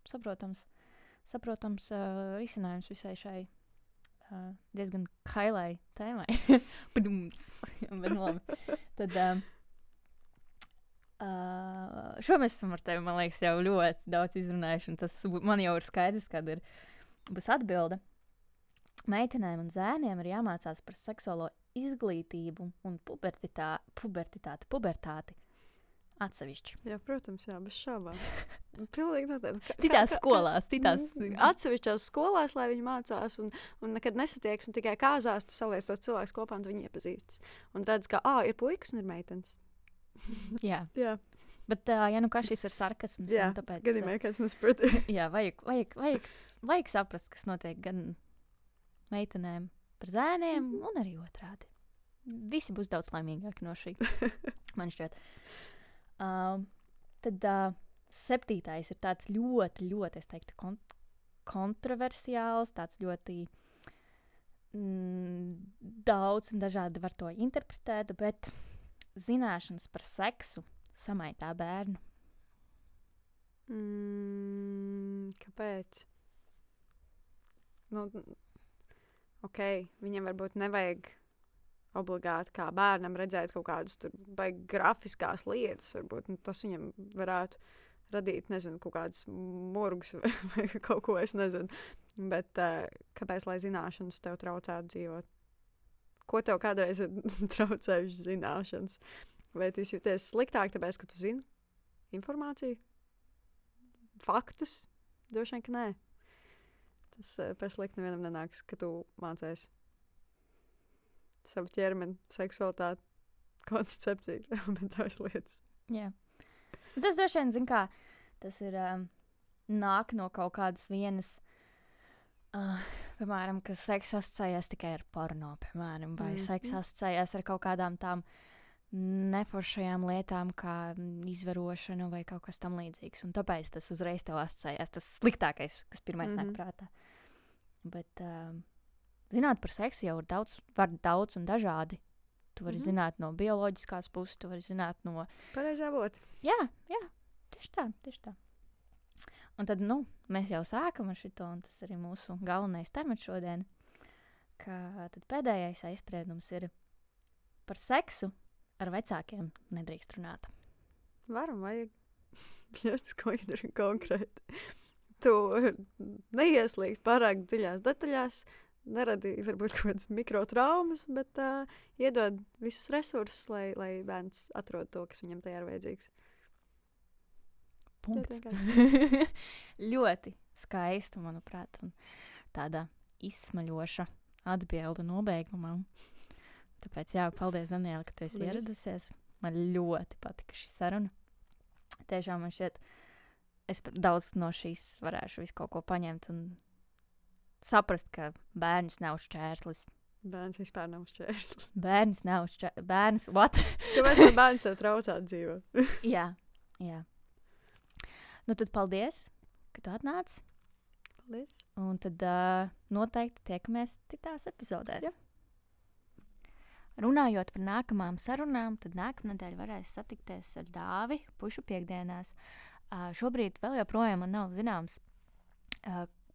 saprotams, saprotams uh, risinājums visai šai uh, diezgan kailai tēmai. Bet, labi. Tad um, uh, šo mēs esam ar tevi, man liekas, jau ļoti daudz izrunājuši. un Tas man jau ir skaidrs, kāda ir būs atbilde. Meitenēm un zēniem ir jāmācās par seksuālo izglītību un pubertitā, pubertitāti, pubertāti atsevišķi. Jā, protams, jā, bez šaubām. Pilnīgi noteikti. Ka- Citās ka- skolās, citās. Mm, Atsevišķās skolās, lai viņi mācās, un, un nekad nesatieks, un tikai kāzās tu saliec tos cilvēkus kopā, un viņi iepazīstas. Un redz, ka, ah, ir puikas un ir meitenes. Jā, Jā, bet, uh, ja nu kā šis ir sarkasms, jā tāpēc. gadījumā, kāds nesaprot. jā, vajag, vajag, vajag, vajag saprast, kas notiek gan meitenēm par zēniem, Mhm. un arī otrādi. Visi būs daudz laimīgāki no šī. Man šķiet. Um, tad uh, septītais ir tāds ļoti, ļoti, es teiktu, kon kontroversiāls, tāds ļoti mm, daudz un dažādi var to interpretēt, bet zināšanas par seksu samaitā bērnu. Mm, kāpēc? nu, ok, viņam varbūt nevajag obligāti kā bērnam redzēt kaut kādas grafiskās lietas. Varbūt nu, tas viņam varētu radīt, nezinu, kaut kādas murgus vai, vai kaut ko es nezinu. Bet uh, kāpēc lai zināšanas tev traucētu dzīvot? Ko tev kādreiz ir traucējušas zināšanas? Vai tu jūties sliktāk, tāpēc, ka tu zini informāciju, faktus? Droši vien, ka nē. Tas par sliktu nevienam nenāks, ka tu mācīsies savu ķermeni, seksualitāti, koncepciju, elementāras lietas. Jā. Bet tas droši vien, zin kā, tas ir um, nāk no kaut kādas vienas. Uh, piemēram, ka seks asociējas tikai ar porno, piemēram, vai mm. seks asociējas ar kaut kādām tām neforšajām lietām, kā izvarošana vai kaut kas tamlīdzīgs. Un tāpēc tas uzreiz tev asociējas. Tas sliktākais, kas pirmais mm -hmm. nāk prātā. Bet, uh, zināt par seksu jau ir daudz, var daudz un dažādi. Tu vari mm -hmm. zināt no bioloģiskās puses, tu vari zināt no. Pareizā avota. Jā, jā, tieši tā, tieši tā. Un tad, nu, mēs jau sākam ar šo, un tas arī mūsu galvenais temats šodien. Ka tad pēdējais aizspriedums ir par seksu ar vecākiem nedrīkst runāt. Varam, vajag ļoti skaidri un konkrēti. Tu neieslīgst pārāk dziļās detaļās, neradīja varbūt kādas mikrotraumas, bet uh, iedod visus resursus, lai, lai bērns atrod to, kas viņam tajā ir vajadzīgs. Punkts. ļoti skaista, manuprāt, un tāda izsmaļoša atbilde nobeigumā. Tāpēc, jā, paldies, Daniela, ka tu esi Lies. ieradusies. Man ļoti patika šī saruna. Tiešām man šķiet, es daudz no šīs varēšu visu kaut ko paņemt un saprast, ka bērns nav šķērslis. Bērns vispār nav šķērslis. Bērns nav šķērslis. Bērns, what? Kāpēc man bērns tev traucē dzīvot? jā, jā. Nu tad paldies, ka tu atnāci. Paldies. Un tad uh, noteikti tiekamies citās epizodēs. Jā. Runājot par nākamajām sarunām, tad nākamā nedēļa varēs satikties ar dāvi pušu piekdienās. Šobrīd vēl joprojām man nav zināms,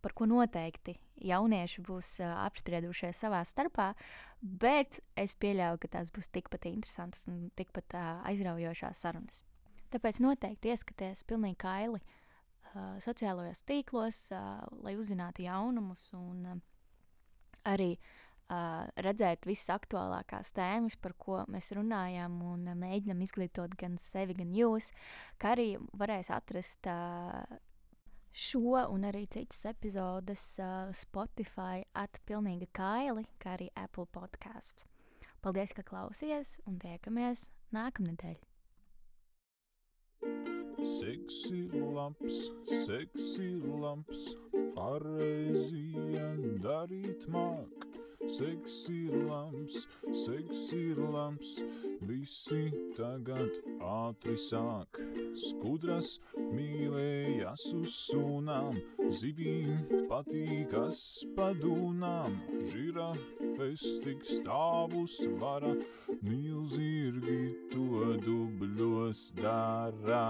par ko noteikti jaunieši būs apspriedušies savā starpā, bet es pieļauju, ka tās būs tikpat interesantas un tikpat aizraujošas sarunas. Tāpēc noteikti ieskaties pilnīgi kaili sociālajos tīklos, lai uzzinātu jaunumus un arī uh, redzēt visas aktuālākās tēmas, par ko mēs runājam, un uh, mēģinam izglītot gan sevi, gan jūs, kā arī varēs atrast uh, Šo un arī citas epizodes uh, Spotify atpilnīgi kaili, kā arī Apple podkāsts. Paldies, ka klausījāties un tiekamies nākamnedēļ! Seksi labs, seksi labs, pareizi darīt māk. Seks ir labs, seks ir labs, visi tagad ātri sāk. Skudras mīlējas uz sunām, zivīm patīkas padūnām. Žirafes tik stāvus vara, milzirgi to dubļos darā.